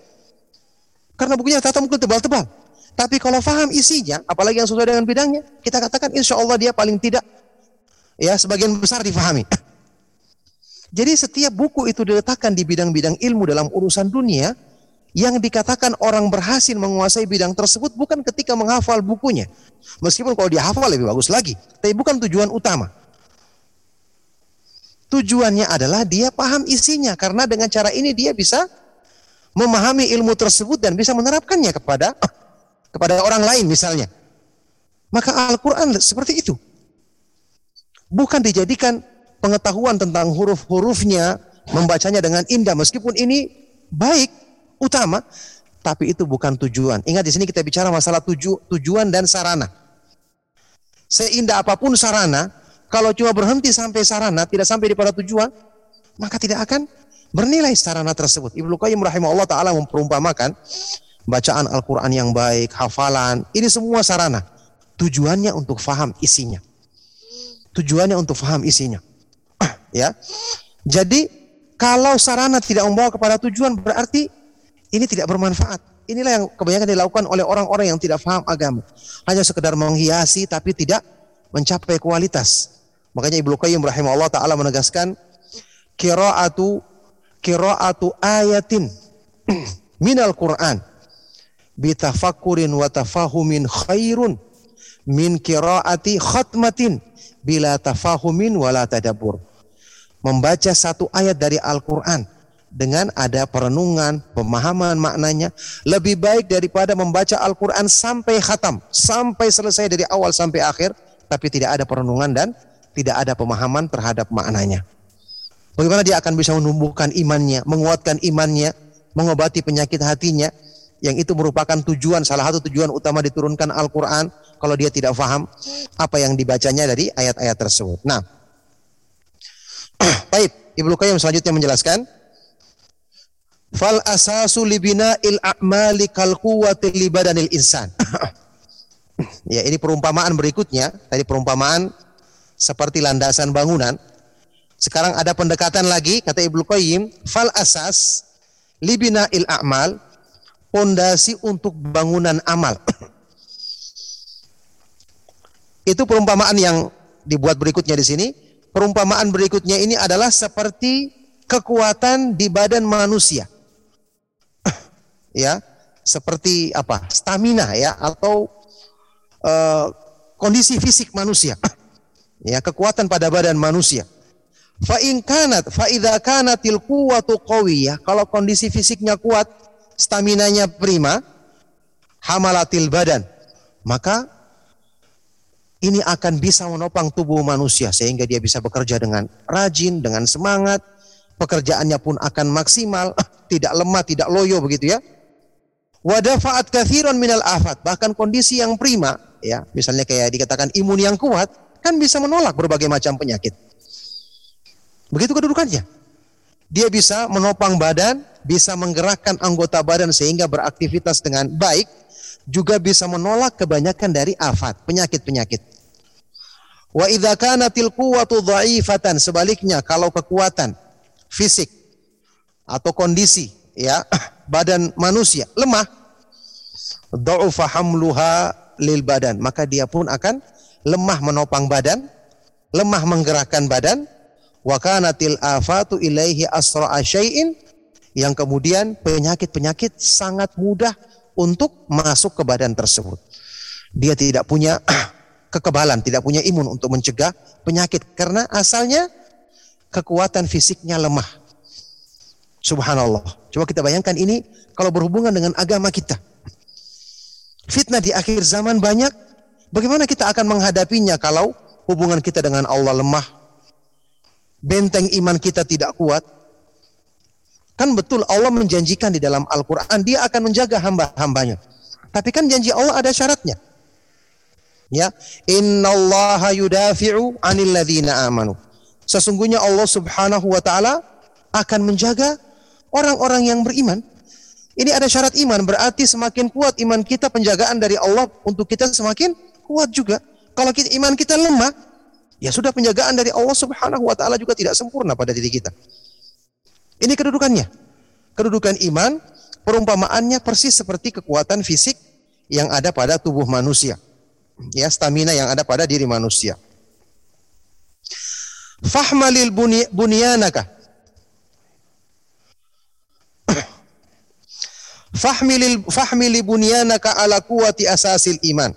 Karena bukunya tata mungkin tebal-tebal. Tapi kalau faham isinya, apalagi yang sesuai dengan bidangnya, kita katakan insya Allah dia paling tidak ya sebagian besar difahami. Jadi setiap buku itu diletakkan di bidang-bidang ilmu dalam urusan dunia yang dikatakan orang berhasil menguasai bidang tersebut bukan ketika menghafal bukunya. Meskipun kalau dia hafal lebih bagus lagi, tapi bukan tujuan utama. Tujuannya adalah dia paham isinya karena dengan cara ini dia bisa memahami ilmu tersebut dan bisa menerapkannya kepada kepada orang lain misalnya. Maka Al-Quran seperti itu. Bukan dijadikan pengetahuan tentang huruf-hurufnya, membacanya dengan indah. Meskipun ini baik, utama, tapi itu bukan tujuan. Ingat di sini kita bicara masalah tuju, tujuan dan sarana. Seindah apa pun sarana, kalau cuma berhenti sampai sarana, tidak sampai pada tujuan, maka tidak akan bernilai sarana tersebut. Ibnu Qayyim rahimahullah taala memperumpamakan bacaan Al-Quran yang baik, hafalan, ini semua sarana. Tujuannya untuk faham isinya. Tujuannya untuk faham isinya. ya. Jadi kalau sarana tidak membawa kepada tujuan berarti ini tidak bermanfaat. Inilah yang kebanyakan dilakukan oleh orang-orang yang tidak faham agama. Hanya sekedar menghiasi tapi tidak mencapai kualitas. Makanya Ibnu Qayyim rahimahullah taala menegaskan qiraatu qiraatu ayatin minal Quran bitafakkurin wa tafahumin khairun min qiraati khatmatin bila tafahumin wala tadabbur. Membaca satu ayat dari Al-Qur'an dengan ada perenungan, pemahaman maknanya lebih baik daripada membaca Al-Qur'an sampai khatam, sampai selesai dari awal sampai akhir tapi tidak ada perenungan dan tidak ada pemahaman terhadap maknanya. Bagaimana dia akan bisa menumbuhkan imannya, menguatkan imannya, mengobati penyakit hatinya, yang itu merupakan tujuan salah satu tujuan utama diturunkan Al-Qur'an kalau dia tidak faham apa yang dibacanya dari ayat-ayat tersebut. Nah, baik, Ibnu Qayyim selanjutnya menjelaskan fal asasu libina il a'mali kal quwwati li badanil insan. ya, ini perumpamaan berikutnya, tadi perumpamaan seperti landasan bangunan. Sekarang ada pendekatan lagi kata Ibnu Qayyim, fal asas libina il a'mal pondasi untuk bangunan amal. Itu perumpamaan yang dibuat berikutnya di sini. Perumpamaan berikutnya ini adalah seperti kekuatan di badan manusia. ya, seperti apa? Stamina ya atau uh, kondisi fisik manusia. ya, kekuatan pada badan manusia. Fa in kanat fa kanatil quwwatu qawiyah, kalau kondisi fisiknya kuat, staminanya prima, hamalatil badan, maka ini akan bisa menopang tubuh manusia sehingga dia bisa bekerja dengan rajin, dengan semangat, pekerjaannya pun akan maksimal, tidak lemah, tidak loyo begitu ya. Wadafaat kathiron minal afat, bahkan kondisi yang prima, ya, misalnya kayak dikatakan imun yang kuat, kan bisa menolak berbagai macam penyakit. Begitu kedudukannya. Dia bisa menopang badan, bisa menggerakkan anggota badan sehingga beraktivitas dengan baik, juga bisa menolak kebanyakan dari afat, penyakit-penyakit. Wa idza kanatil quwwatu dha'ifatan, sebaliknya kalau kekuatan fisik atau kondisi ya badan manusia lemah, dha'ufa hamluha lil badan, maka dia pun akan lemah menopang badan, lemah menggerakkan badan, wa kanatil afatu ilaihi asra'a syai'in yang kemudian penyakit-penyakit sangat mudah untuk masuk ke badan tersebut. Dia tidak punya kekebalan, tidak punya imun untuk mencegah penyakit karena asalnya kekuatan fisiknya lemah. Subhanallah. Coba kita bayangkan ini kalau berhubungan dengan agama kita. Fitnah di akhir zaman banyak. Bagaimana kita akan menghadapinya kalau hubungan kita dengan Allah lemah? Benteng iman kita tidak kuat. Kan betul Allah menjanjikan di dalam Al-Quran dia akan menjaga hamba-hambanya. Tapi kan janji Allah ada syaratnya. Ya, innallaha yudafi'u 'anil ladzina amanu. Sesungguhnya Allah Subhanahu wa taala akan menjaga orang-orang yang beriman. Ini ada syarat iman, berarti semakin kuat iman kita penjagaan dari Allah untuk kita semakin kuat juga. Kalau kita, iman kita lemah, ya sudah penjagaan dari Allah Subhanahu wa taala juga tidak sempurna pada diri kita. Ini kedudukannya. Kedudukan iman, perumpamaannya persis seperti kekuatan fisik yang ada pada tubuh manusia. Ya, stamina yang ada pada diri manusia. Fahmalil bunyanaka. Fahmilil fahmili bunyanaka ala kuwati asasil iman.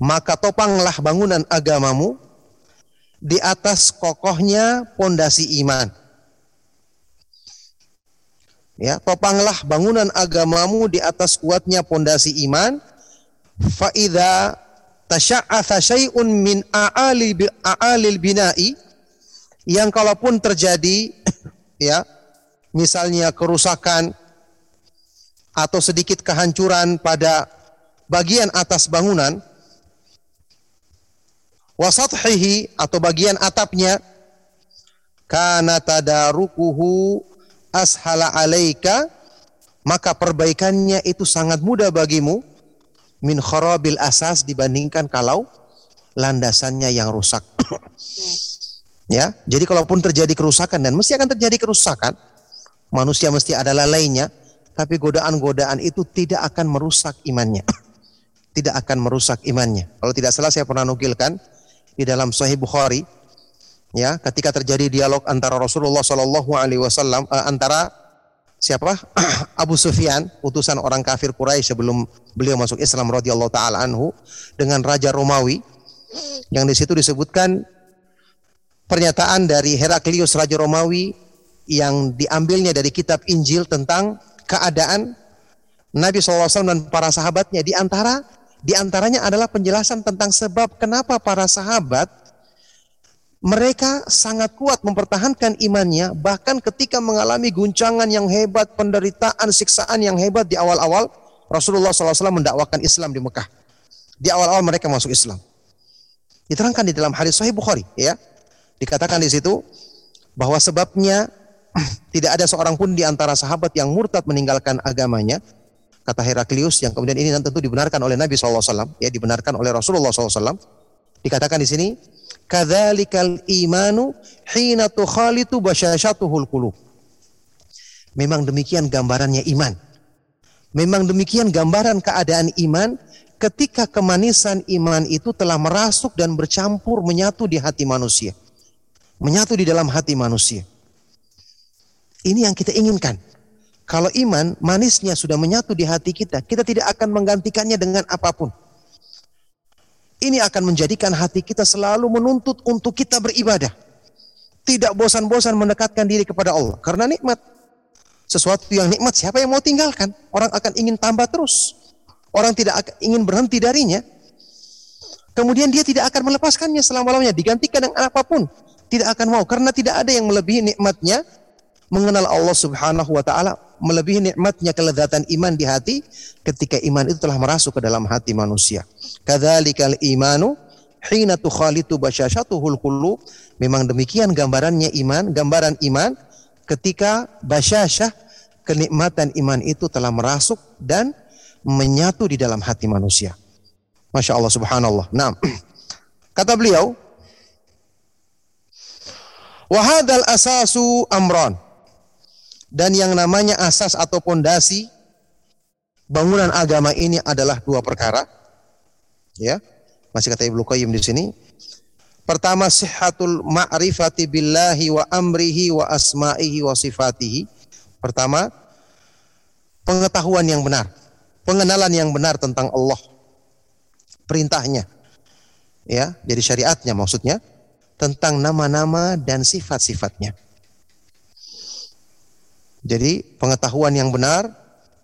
Maka topanglah bangunan agamamu di atas kokohnya pondasi iman Ya, topanglah bangunan agamamu di atas kuatnya pondasi iman. Fa idza tasya'atha syai'un min a'ali a'alil bina'i yang kalaupun terjadi ya, misalnya kerusakan atau sedikit kehancuran pada bagian atas bangunan wasathihi atau bagian atapnya kana tadarukuhu ashala alaika maka perbaikannya itu sangat mudah bagimu min kharabil asas dibandingkan kalau landasannya yang rusak. ya, jadi kalaupun terjadi kerusakan dan mesti akan terjadi kerusakan, manusia mesti ada lalainya, tapi godaan-godaan itu tidak akan merusak imannya. tidak akan merusak imannya. Kalau tidak salah saya pernah nukilkan di dalam Sahih Bukhari ya ketika terjadi dialog antara Rasulullah Shallallahu Alaihi Wasallam uh, antara siapa? Abu Sufyan utusan orang kafir Quraisy sebelum beliau masuk Islam radhiyallahu taala anhu dengan raja Romawi yang di situ disebutkan pernyataan dari Heraklius raja Romawi yang diambilnya dari kitab Injil tentang keadaan Nabi SAW dan para sahabatnya. Di antara di antaranya adalah penjelasan tentang sebab kenapa para sahabat mereka sangat kuat mempertahankan imannya bahkan ketika mengalami guncangan yang hebat, penderitaan, siksaan yang hebat di awal-awal Rasulullah SAW mendakwakan Islam di Mekah. Di awal-awal mereka masuk Islam. Diterangkan di dalam hadis Sahih Bukhari, ya. Dikatakan di situ bahwa sebabnya tidak ada seorang pun di antara sahabat yang murtad meninggalkan agamanya. Kata Heraklius yang kemudian ini tentu dibenarkan oleh Nabi SAW, ya dibenarkan oleh Rasulullah SAW. Dikatakan di sini, kadzalikal imanu hina tukhalitu basyashatuhul qulub. Memang demikian gambarannya iman. Memang demikian gambaran keadaan iman ketika kemanisan iman itu telah merasuk dan bercampur menyatu di hati manusia. Menyatu di dalam hati manusia. Ini yang kita inginkan. Kalau iman manisnya sudah menyatu di hati kita, kita tidak akan menggantikannya dengan apa pun. Ini akan menjadikan hati kita selalu menuntut untuk kita beribadah. Tidak bosan-bosan mendekatkan diri kepada Allah. Karena nikmat. Sesuatu yang nikmat siapa yang mau tinggalkan? Orang akan ingin tambah terus. Orang tidak ingin berhenti darinya. Kemudian dia tidak akan melepaskannya selama-lamanya. Digantikan dengan apa pun. Tidak akan mau. Karena tidak ada yang melebihi nikmatnya mengenal Allah Subhanahu wa taala melebihi nikmatnya kelezatan iman di hati ketika iman itu telah merasuk ke dalam hati manusia. Kadzalikal imanu hina tukhalitu basyashatuhul qulub. Memang demikian gambarannya iman, gambaran iman ketika basyashah kenikmatan iman itu telah merasuk dan menyatu di dalam hati manusia. Masya Allah subhanallah. Nah, kata beliau, Wahadal asasu amron. Dan yang namanya asas atau pondasi bangunan agama ini adalah dua perkara. Ya. Masih kata Ibnu Qayyim di sini. Pertama sihhatul ma'rifati billahi wa amrihi wa asma'ihi wa sifatihi. Pertama, pengetahuan yang benar, pengenalan yang benar tentang Allah, perintahnya, ya, jadi syariatnya maksudnya tentang nama-nama dan sifat-sifatnya. Jadi pengetahuan yang benar,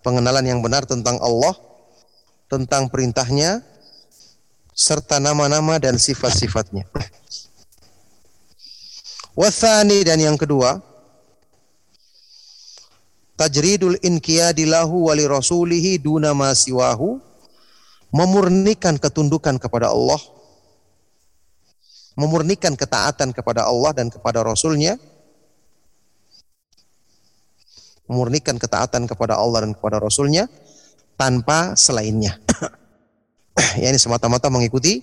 pengenalan yang benar tentang Allah, tentang perintahnya, serta nama-nama dan sifat-sifatnya. Wathani dan yang kedua, tajridul inqiyadilahu wali rasulihi duna ma siwahu, memurnikan ketundukan kepada Allah, memurnikan ketaatan kepada Allah dan kepada Rasulnya, memurnikan ketaatan kepada Allah dan kepada Rasulnya tanpa selainnya. ya ini semata-mata mengikuti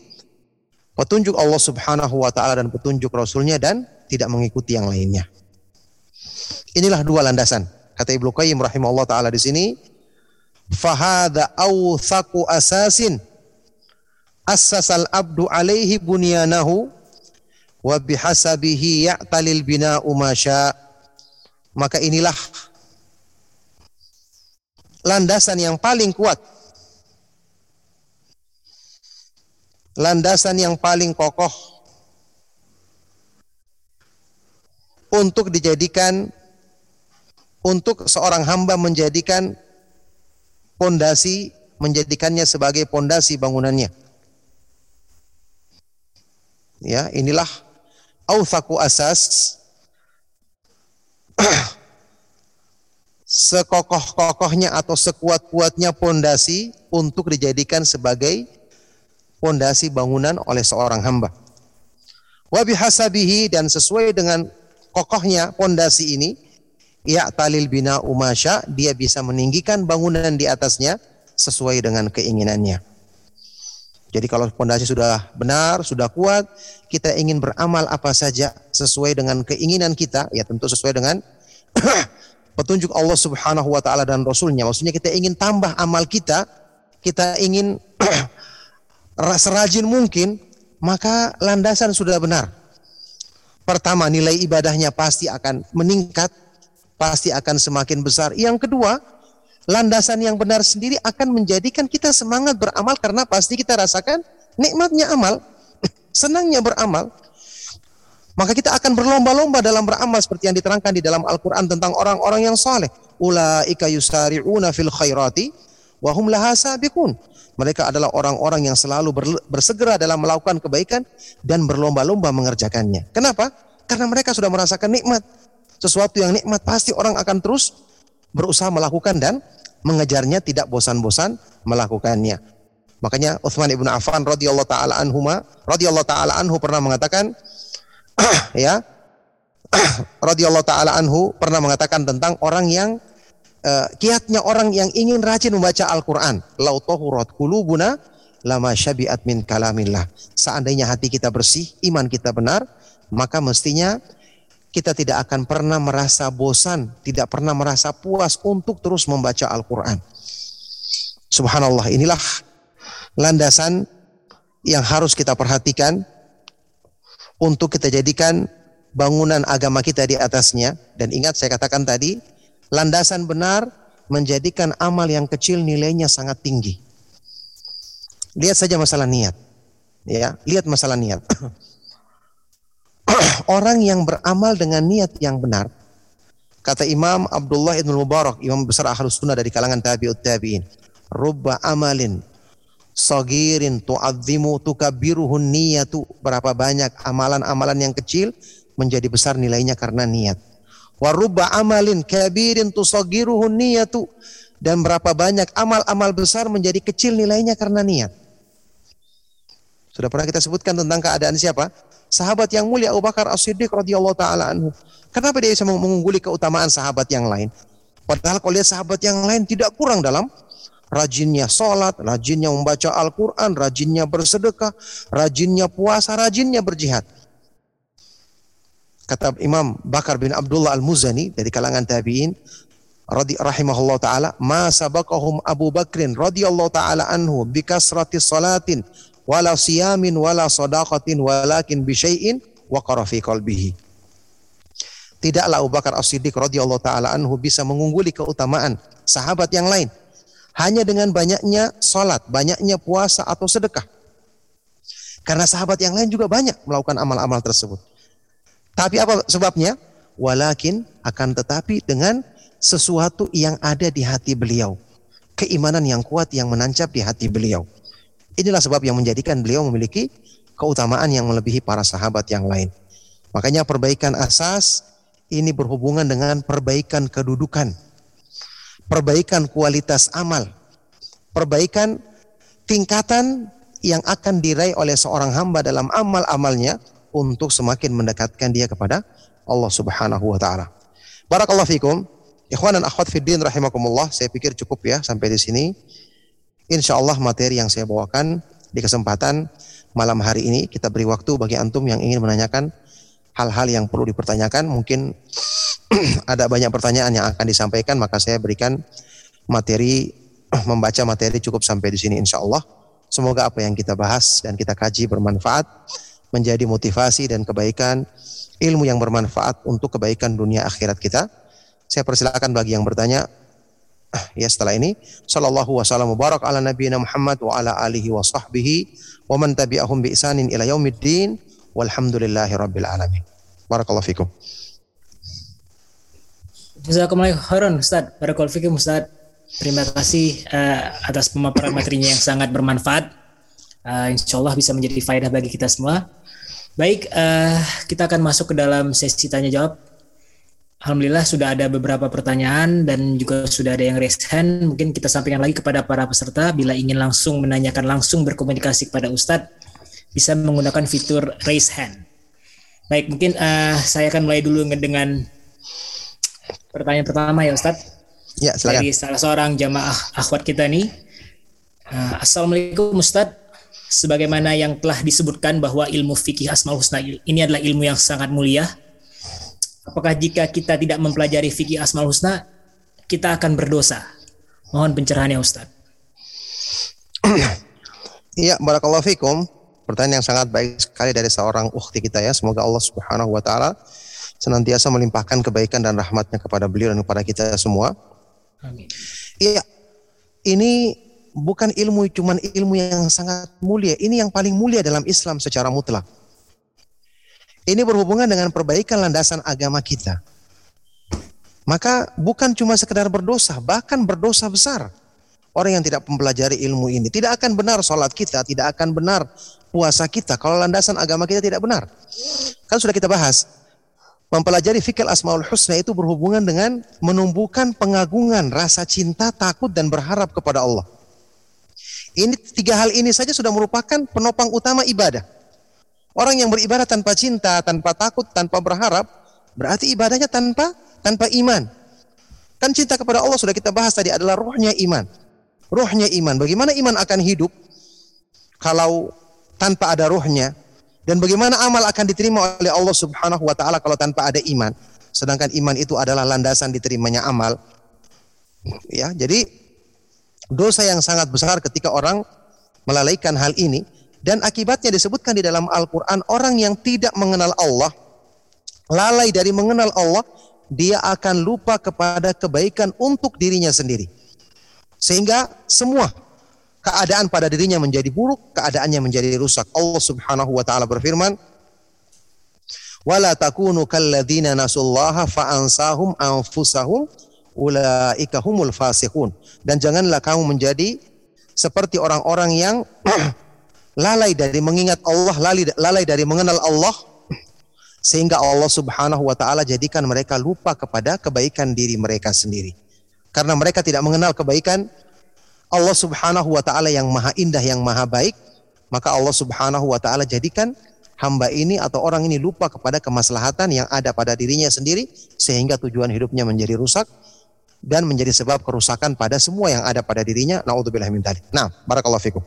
petunjuk Allah Subhanahu wa taala dan petunjuk Rasulnya dan tidak mengikuti yang lainnya. Inilah dua landasan. Kata Ibnu Qayyim rahimahullah taala di sini, fahada awthaqu asasin assasal abdu alaihi bunyanahu wa bihasabihi ya'talil bina'u ma Maka inilah landasan yang paling kuat. Landasan yang paling kokoh untuk dijadikan untuk seorang hamba menjadikan pondasi menjadikannya sebagai pondasi bangunannya. Ya, inilah authaku asas sekokoh-kokohnya atau sekuat-kuatnya pondasi untuk dijadikan sebagai pondasi bangunan oleh seorang hamba. Wa bihasabihi dan sesuai dengan kokohnya pondasi ini, ya talil bina umasya, dia bisa meninggikan bangunan di atasnya sesuai dengan keinginannya. Jadi kalau pondasi sudah benar, sudah kuat, kita ingin beramal apa saja sesuai dengan keinginan kita, ya tentu sesuai dengan petunjuk Allah Subhanahu wa taala dan rasulnya. Maksudnya kita ingin tambah amal kita, kita ingin serajin mungkin, maka landasan sudah benar. Pertama, nilai ibadahnya pasti akan meningkat, pasti akan semakin besar. Yang kedua, landasan yang benar sendiri akan menjadikan kita semangat beramal karena pasti kita rasakan nikmatnya amal, senangnya beramal. Maka kita akan berlomba-lomba dalam beramal seperti yang diterangkan di dalam Al-Quran tentang orang-orang yang saleh. Ulaika yusari'una fil khairati wa hum laha. Mereka adalah orang-orang yang selalu bersegera dalam melakukan kebaikan dan berlomba-lomba mengerjakannya. Kenapa? Karena mereka sudah merasakan nikmat. Sesuatu yang nikmat pasti orang akan terus berusaha melakukan dan mengejarnya tidak bosan-bosan melakukannya. Makanya Uthman ibn Affan radhiyallahu taala radhiyallahu taala anhu pernah mengatakan ya radhiyallahu taala anhu pernah mengatakan tentang orang yang uh, kiatnya orang yang ingin rajin membaca Al-Qur'an. Lau tahurat qulubuna lama syabiat min kalamillah. Seandainya hati kita bersih, iman kita benar, maka mestinya kita tidak akan pernah merasa bosan, tidak pernah merasa puas untuk terus membaca Al-Qur'an. Subhanallah, inilah landasan yang harus kita perhatikan untuk kita jadikan bangunan agama kita di atasnya. Dan ingat saya katakan tadi, landasan benar menjadikan amal yang kecil nilainya sangat tinggi. Lihat saja masalah niat. Ya, lihat masalah niat. Orang yang beramal dengan niat yang benar, kata Imam Abdullah Ibn Mubarak, Imam besar Ahlus Sunnah dari kalangan tabi'ut tabi'in, rubba amalin sagirin tu'azzimu tukabbiruhun niyatu. Berapa banyak amalan-amalan yang kecil menjadi besar nilainya karena niat. Wa rubba amalin kabirin tusagiruhun niyatu. Dan berapa banyak amal-amal besar menjadi kecil nilainya karena niat. Sudah pernah kita sebutkan tentang keadaan siapa? Sahabat yang mulia Abu Bakar As-Siddiq radhiyallahu taala anhu. Kenapa dia bisa mengungguli keutamaan sahabat yang lain? Padahal kalau lihat sahabat yang lain tidak kurang dalam rajinnya sholat, rajinnya membaca Al-Quran, rajinnya bersedekah, rajinnya puasa, rajinnya berjihad. Kata Imam Bakar bin Abdullah Al-Muzani dari kalangan tabi'in, rahimahullah taala ma sabaqahum Abu Bakrin radhiyallahu taala anhu bi kasrati salatin wala siyamin wala sadaqatin walakin bi syai'in waqara fi qalbihi Tidaklah Abu Bakar As-Siddiq radhiyallahu taala anhu bisa mengungguli keutamaan sahabat yang lain hanya dengan banyaknya salat, banyaknya puasa atau sedekah. Karena sahabat yang lain juga banyak melakukan amal-amal tersebut. Tapi apa sebabnya? Walakin akan tetapi dengan sesuatu yang ada di hati beliau. Keimanan yang kuat yang menancap di hati beliau. Inilah sebab yang menjadikan beliau memiliki keutamaan yang melebihi para sahabat yang lain. Makanya perbaikan asas ini berhubungan dengan perbaikan kedudukan, perbaikan kualitas amal, perbaikan tingkatan yang akan diraih oleh seorang hamba dalam amal-amalnya untuk semakin mendekatkan dia kepada Allah Subhanahu wa taala. Barakallahu fikum. Ikhwan dan akhwat fiddin rahimakumullah. Saya pikir cukup ya sampai di sini. Insya Allah materi yang saya bawakan di kesempatan malam hari ini kita beri waktu bagi antum yang ingin menanyakan hal-hal yang perlu dipertanyakan. Mungkin ada banyak pertanyaan yang akan disampaikan maka saya berikan materi membaca materi cukup sampai di sini insya Allah. Semoga apa yang kita bahas dan kita kaji bermanfaat menjadi motivasi dan kebaikan ilmu yang bermanfaat untuk kebaikan dunia akhirat kita. Saya persilakan bagi yang bertanya ya setelah ini sallallahu wasallam barak ala nabiyina Muhammad wa ala alihi wa sahbihi wa man tabi'ahum bi isanin ila yaumiddin walhamdulillahi rabbil alamin. Barakallahu fikum. Jazakumullah khairan Ustaz. Barakallahu fikum Ustaz. Terima kasih uh, atas pemaparan materinya yang sangat bermanfaat. Uh, insyaallah bisa menjadi faedah bagi kita semua. Baik uh, kita akan masuk ke dalam sesi tanya jawab. Alhamdulillah sudah ada beberapa pertanyaan dan juga sudah ada yang raise hand. Mungkin kita sampaikan lagi kepada para peserta. Bila ingin langsung menanyakan langsung berkomunikasi kepada Ustadz bisa menggunakan fitur raise hand. Baik, mungkin uh, saya akan mulai dulu dengan pertanyaan pertama ya Ustadz. Ya, silakan. Dari salah seorang jamaah akhwat kita nih. Uh, Assalamualaikum Ustadz. Sebagaimana yang telah disebutkan bahwa ilmu fikih asmaul husna ini adalah ilmu yang sangat mulia Apakah jika kita tidak mempelajari fikih asmaul husna, kita akan berdosa? Mohon pencerahannya Ustaz. Iya, barakallahu fikum. Pertanyaan yang sangat baik sekali dari seorang ukhti kita ya. Semoga Allah Subhanahu wa taala senantiasa melimpahkan kebaikan dan rahmatnya kepada beliau dan kepada kita semua. Amin. Iya. Ini bukan ilmu cuman ilmu yang sangat mulia. Ini yang paling mulia dalam Islam secara mutlak. Ini berhubungan dengan perbaikan landasan agama kita. Maka bukan cuma sekedar berdosa, bahkan berdosa besar. Orang yang tidak mempelajari ilmu ini tidak akan benar sholat kita, tidak akan benar puasa kita kalau landasan agama kita tidak benar. Kan sudah kita bahas. Mempelajari fikir asmaul husna itu berhubungan dengan menumbuhkan pengagungan, rasa cinta, takut dan berharap kepada Allah. Ini tiga hal ini saja sudah merupakan penopang utama ibadah. Orang yang beribadah tanpa cinta, tanpa takut, tanpa berharap, berarti ibadahnya tanpa tanpa iman. Kan cinta kepada Allah sudah kita bahas tadi adalah rohnya iman. Rohnya iman. Bagaimana iman akan hidup kalau tanpa ada rohnya? Dan bagaimana amal akan diterima oleh Allah Subhanahu wa taala kalau tanpa ada iman? Sedangkan iman itu adalah landasan diterimanya amal. Ya, jadi dosa yang sangat besar ketika orang melalaikan hal ini dan akibatnya disebutkan di dalam Al-Quran orang yang tidak mengenal Allah, lalai dari mengenal Allah, dia akan lupa kepada kebaikan untuk dirinya sendiri. Sehingga semua keadaan pada dirinya menjadi buruk, keadaannya menjadi rusak. Allah Subhanahu wa taala berfirman, "Wala takunu kalladzina nasullaha fa'ansahum anfusahum ulaika humul fasiqun." Dan janganlah kamu menjadi seperti orang-orang yang lalai dari mengingat Allah, lalai, lalai dari mengenal Allah, sehingga Allah Subhanahu wa taala jadikan mereka lupa kepada kebaikan diri mereka sendiri. Karena mereka tidak mengenal kebaikan Allah Subhanahu wa taala yang maha indah, yang maha baik, maka Allah Subhanahu wa taala jadikan hamba ini atau orang ini lupa kepada kemaslahatan yang ada pada dirinya sendiri sehingga tujuan hidupnya menjadi rusak dan menjadi sebab kerusakan pada semua yang ada pada dirinya. Nauzubillah min Nah, barakallahu fikum.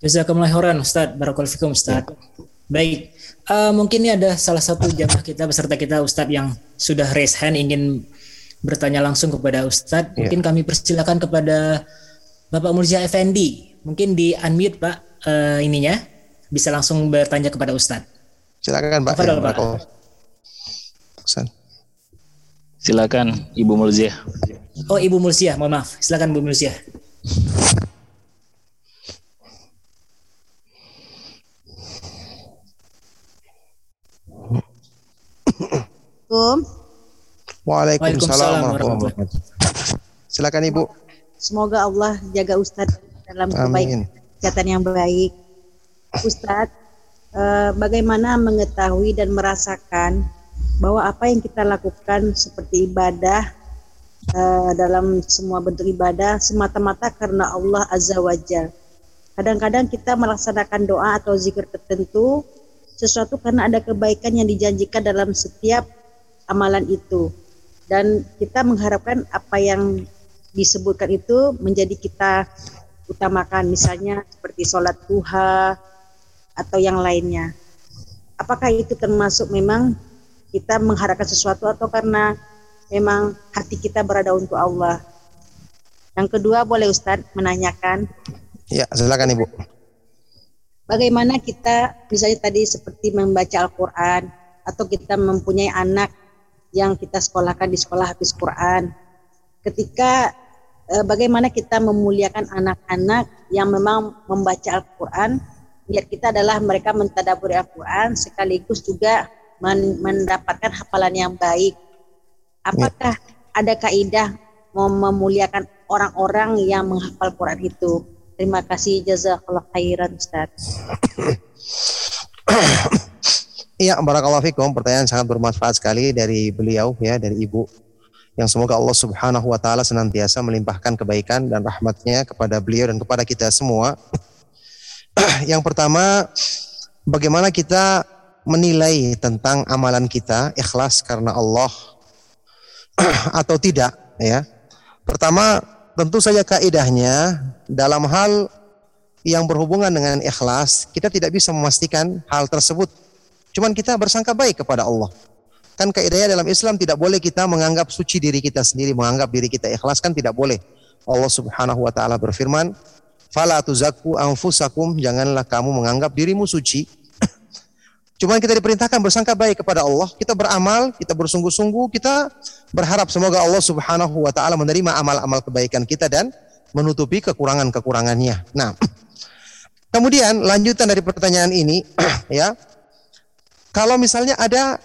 Jazakumullah khairan Ustaz. Barakallahu fikum Ustaz. Baik, uh, mungkin ini ada salah satu jamaah kita beserta kita Ustadz yang sudah raise hand ingin bertanya langsung kepada Ustadz. Ya. Mungkin kami persilakan kepada Bapak Murja Effendi. Mungkin di unmute Pak uh, ininya bisa langsung bertanya kepada Ustadz. Silakan Pak. Ya, Pak. Silakan Ibu Mulziah. Oh, Ibu Mulsia, mohon maaf. Silakan Bu Mulsia. Assalamualaikum. Waalaikumsalam warahmatullahi wabarakatuh. Silakan Ibu. Semoga Allah jaga Ustadz dalam kebaikan kesehatan yang baik. Ustadz, eh, bagaimana mengetahui dan merasakan bahwa apa yang kita lakukan seperti ibadah eh, dalam semua bentuk ibadah semata-mata karena Allah Azza wa Jal. Kadang-kadang kita melaksanakan doa atau zikir tertentu sesuatu karena ada kebaikan yang dijanjikan dalam setiap amalan itu dan kita mengharapkan apa yang disebutkan itu menjadi kita utamakan. Misalnya seperti sholat duha atau yang lainnya. Apakah itu termasuk memang kita mengharapkan sesuatu atau karena memang hati kita berada untuk Allah? Yang kedua boleh Ustadz menanyakan? Ya, silakan Ibu. bagaimana kita misalnya tadi seperti membaca Al-Quran atau kita mempunyai anak yang kita sekolahkan di sekolah habis Quran. Ketika eh, bagaimana kita memuliakan anak-anak yang memang membaca Al-Quran niat kita adalah mereka mentadaburi Al-Quran sekaligus juga men- mendapatkan hafalan yang baik. Apakah ada kaidah memuliakan orang-orang yang menghafal Quran itu? Terima kasih. Jazakallah khairan Ustaz Iya, barakallahu fikum. Pertanyaan sangat bermanfaat sekali dari beliau ya, dari Ibu. Yang semoga Allah Subhanahu wa taala senantiasa melimpahkan kebaikan dan rahmatnya kepada beliau dan kepada kita semua. Yang pertama, bagaimana kita menilai tentang amalan kita ikhlas karena Allah atau tidak ya. Pertama, tentu saja kaidahnya dalam hal yang berhubungan dengan ikhlas, kita tidak bisa memastikan hal tersebut Cuman kita bersangka baik kepada Allah. Kan kaidahnya dalam Islam tidak boleh kita menganggap suci diri kita sendiri, menganggap diri kita ikhlas kan tidak boleh. Allah Subhanahu wa taala berfirman, "Fala tuzakku anfusakum, janganlah kamu menganggap dirimu suci." Cuman kita diperintahkan bersangka baik kepada Allah, kita beramal, kita bersungguh-sungguh, kita berharap semoga Allah Subhanahu wa taala menerima amal-amal kebaikan kita dan menutupi kekurangan-kekurangannya. Nah, kemudian lanjutan dari pertanyaan ini ya, kalau misalnya ada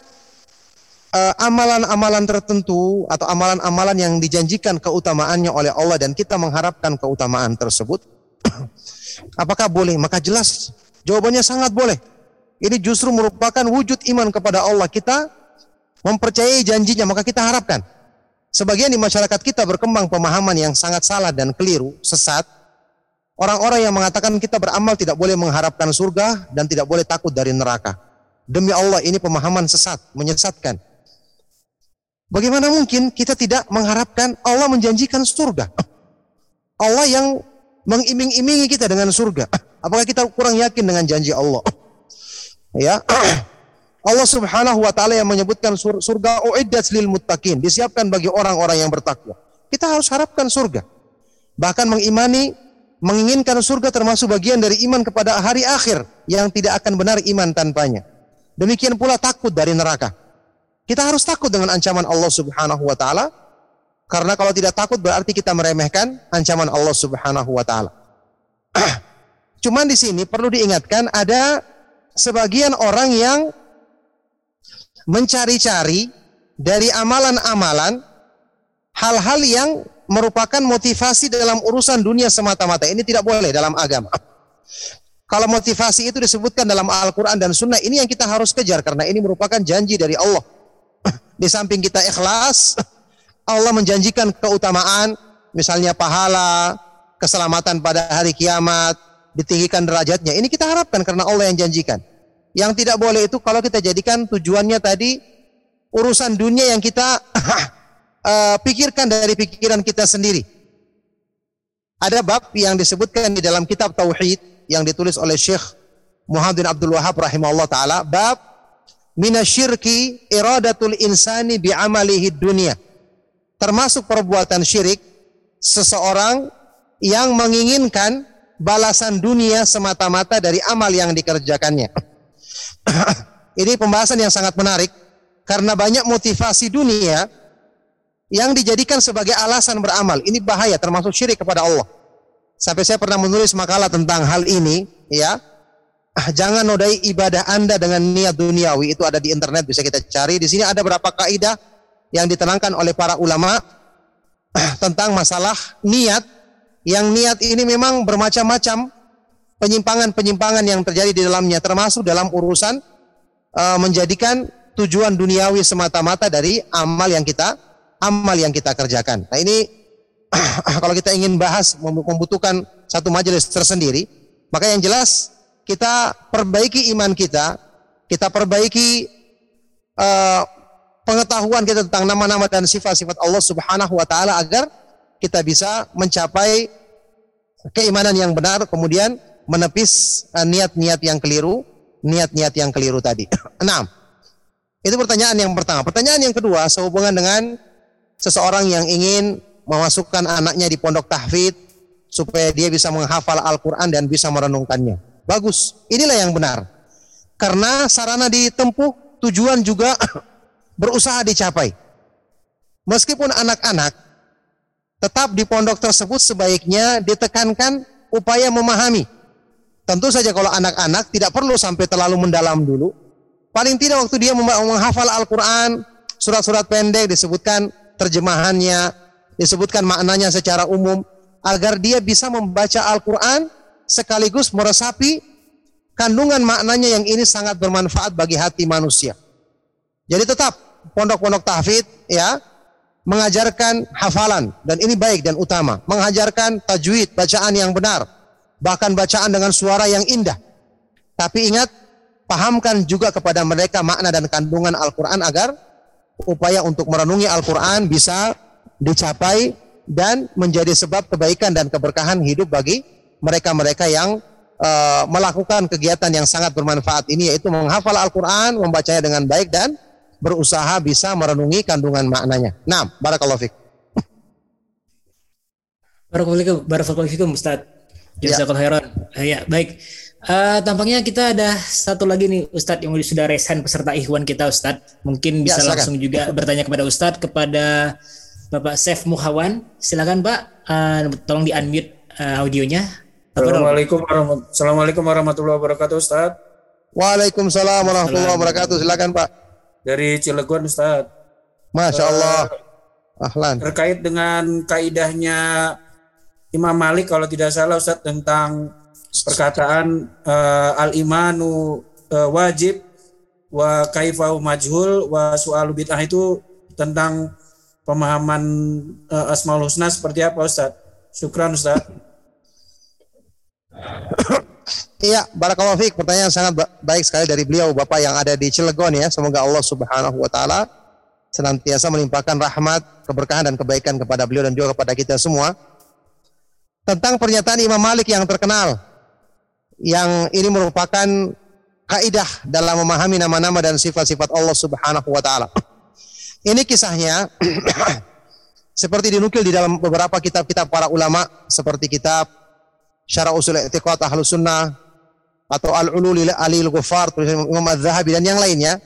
eh, amalan-amalan tertentu atau amalan-amalan yang dijanjikan keutamaannya oleh Allah dan kita mengharapkan keutamaan tersebut, apakah boleh? Maka jelas jawabannya sangat boleh. Ini justru merupakan wujud iman kepada Allah. Kita mempercayai janjinya, maka kita harapkan. Sebagian di masyarakat kita berkembang pemahaman yang sangat salah dan keliru, sesat. Orang-orang yang mengatakan kita beramal tidak boleh mengharapkan surga dan tidak boleh takut dari neraka. Demi Allah ini pemahaman sesat, menyesatkan. Bagaimana mungkin kita tidak mengharapkan Allah menjanjikan surga? Allah yang mengiming-imingi kita dengan surga. Apakah kita kurang yakin dengan janji Allah? Ya. Allah Subhanahu wa taala yang menyebutkan sur- surga uiddat lil muttaqin, disiapkan bagi orang-orang yang bertakwa. Kita harus harapkan surga. Bahkan mengimani menginginkan surga termasuk bagian dari iman kepada hari akhir yang tidak akan benar iman tanpanya. Demikian pula takut dari neraka. Kita harus takut dengan ancaman Allah Subhanahu wa taala karena kalau tidak takut berarti kita meremehkan ancaman Allah Subhanahu wa taala. Cuman di sini perlu diingatkan ada sebagian orang yang mencari-cari dari amalan-amalan hal-hal yang merupakan motivasi dalam urusan dunia semata-mata. Ini tidak boleh dalam agama. Kalau motivasi itu disebutkan dalam Al-Quran dan Sunnah, ini yang kita harus kejar karena ini merupakan janji dari Allah. Di samping kita ikhlas, Allah menjanjikan keutamaan, misalnya pahala, keselamatan pada hari kiamat, ditinggikan derajatnya. Ini kita harapkan karena Allah yang janjikan. Yang tidak boleh itu kalau kita jadikan tujuannya tadi urusan dunia yang kita uh, pikirkan dari pikiran kita sendiri. Ada bab yang disebutkan di dalam kitab Tauhid yang ditulis oleh Syekh Muhammad bin Abdul Wahab rahimahullah taala bab minasyirki iradatul insani bi amalihi dunia. Termasuk perbuatan syirik seseorang yang menginginkan balasan dunia semata-mata dari amal yang dikerjakannya. Ini pembahasan yang sangat menarik karena banyak motivasi dunia yang dijadikan sebagai alasan beramal. Ini bahaya termasuk syirik kepada Allah. Sampai saya pernah menulis makalah tentang hal ini, ya. Ah, Jangan nodai ibadah Anda dengan niat duniawi. Itu ada di internet bisa kita cari. Di sini ada beberapa kaidah yang ditenangkan oleh para ulama ah, tentang masalah niat. Yang niat ini memang bermacam-macam penyimpangan-penyimpangan yang terjadi di dalamnya termasuk dalam urusan uh, menjadikan tujuan duniawi semata-mata dari amal yang kita amal yang kita kerjakan. Nah ini kalau kita ingin bahas membutuhkan satu majelis tersendiri, maka yang jelas kita perbaiki iman kita, kita perbaiki uh, pengetahuan kita tentang nama-nama dan sifat-sifat Allah Subhanahu wa taala agar kita bisa mencapai keimanan yang benar kemudian menepis uh, niat-niat yang keliru, niat-niat yang keliru tadi. Enam. Itu pertanyaan yang pertama. Pertanyaan yang kedua sehubungan dengan seseorang yang ingin memasukkan anaknya di pondok tahfidz supaya dia bisa menghafal Al-Qur'an dan bisa merenungkannya. Bagus. Inilah yang benar. Karena sarana ditempuh tujuan juga berusaha dicapai. Meskipun anak-anak tetap di pondok tersebut sebaiknya ditekankan upaya memahami. Tentu saja kalau anak-anak tidak perlu sampai terlalu mendalam dulu. Paling tidak waktu dia menghafal Al-Quran, surat-surat pendek disebutkan terjemahannya, disebutkan maknanya secara umum, agar dia bisa membaca Al-Quran sekaligus meresapi kandungan maknanya yang ini sangat bermanfaat bagi hati manusia. Jadi tetap pondok-pondok tahfidz ya mengajarkan hafalan dan ini baik dan utama, mengajarkan tajwid, bacaan yang benar, bahkan bacaan dengan suara yang indah. Tapi ingat, pahamkan juga kepada mereka makna dan kandungan Al-Qur'an agar upaya untuk merenungi Al-Qur'an bisa dicapai dan menjadi sebab kebaikan dan keberkahan hidup bagi mereka-mereka yang uh, melakukan kegiatan yang sangat bermanfaat ini yaitu menghafal Al-Qur'an, membacanya dengan baik dan berusaha bisa merenungi kandungan maknanya. Nah, barakallahu fiik. Barakallahu barakallahu fikum Ustaz. Ya. Jazakallahu khairan. Eh, Ya, baik. Eh, tampaknya kita ada satu lagi nih Ustadz yang sudah resign peserta Ikhwan kita Ustadz. Mungkin bisa silakan. langsung juga bertanya kepada Ustadz kepada Bapak Chef Muhawan. Silakan Pak, Eh, tolong di unmute eh, audionya. Assalamualaikum warahmatullahi, Assalamualaikum warahmatullahi wabarakatuh Ustaz. Waalaikumsalam warahmatullahi wabarakatuh. Silakan Pak. Dari Cilegon Ustaz. Masya Allah. Ahlan. Terkait dengan kaidahnya Imam Malik kalau tidak salah Ustaz tentang perkataan eh, al-imanu eh, wajib wa kaifau majhul wa su'alu bid'ah itu tentang pemahaman eh, Asmaul Husna seperti apa Ustaz? Syukran Ustaz. Iya, barakallahu fiik. Pertanyaan sangat ba- baik sekali dari beliau Bapak yang ada di Cilegon ya. Semoga Allah Subhanahu wa taala senantiasa melimpahkan rahmat, keberkahan dan kebaikan kepada beliau dan juga kepada kita semua. Tentang pernyataan Imam Malik yang terkenal yang ini merupakan kaidah dalam memahami nama-nama dan sifat-sifat Allah Subhanahu wa taala. Ini kisahnya seperti dinukil di dalam beberapa kitab-kitab para ulama seperti kitab Syarah Usul I'tiqad Ahlus Sunnah atau Al-Ulul Alil tulisan Imam Az-Zahabi dan yang lainnya.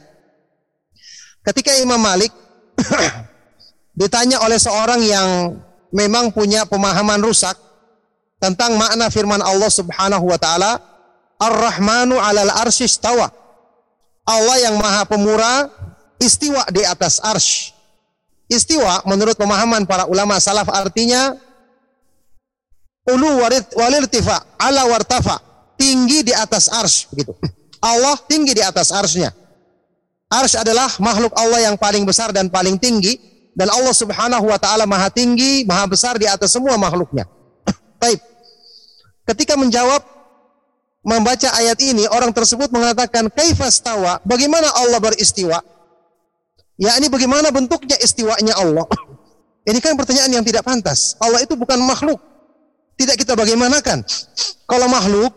Ketika Imam Malik ditanya oleh seorang yang memang punya pemahaman rusak tentang makna firman Allah Subhanahu wa taala, Ar-Rahmanu 'alal arsy istawa. Allah yang Maha Pemurah istiwa di atas arsy. Istiwa menurut pemahaman para ulama salaf artinya ulu warid walirtifa ala wartafa tinggi di atas ars begitu. Allah tinggi di atas arsnya ars adalah makhluk Allah yang paling besar dan paling tinggi dan Allah subhanahu wa ta'ala maha tinggi maha besar di atas semua makhluknya. Baik. Ketika menjawab membaca ayat ini orang tersebut mengatakan kaifastawa? Bagaimana Allah beristiwa yakni bagaimana bentuknya istiwanya Allah ini kan pertanyaan yang tidak pantas Allah itu bukan makhluk tidak kita bagaimanakan. Kalau makhluk,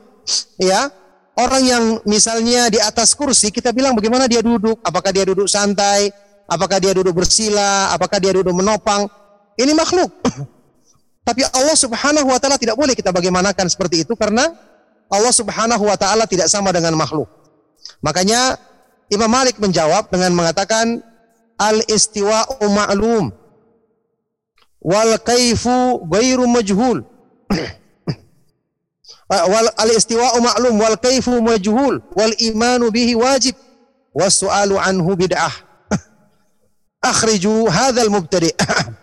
ya, orang yang misalnya di atas kursi, kita bilang bagaimana dia duduk, apakah dia duduk santai, apakah dia duduk bersila, apakah dia duduk menopang. Ini makhluk. Tapi Allah Subhanahu wa taala tidak boleh kita bagaimanakan seperti itu karena Allah Subhanahu wa taala tidak sama dengan makhluk. Makanya Imam Malik menjawab dengan mengatakan al-istiwa'u ma'lum wal kaifu ghairu majhul. wal al-istiwa'u ma'lum wal kaifu majhul wal imanu bihi wajib was su'alu anhu bid'ah. Akhriju hadzal mubtadi'.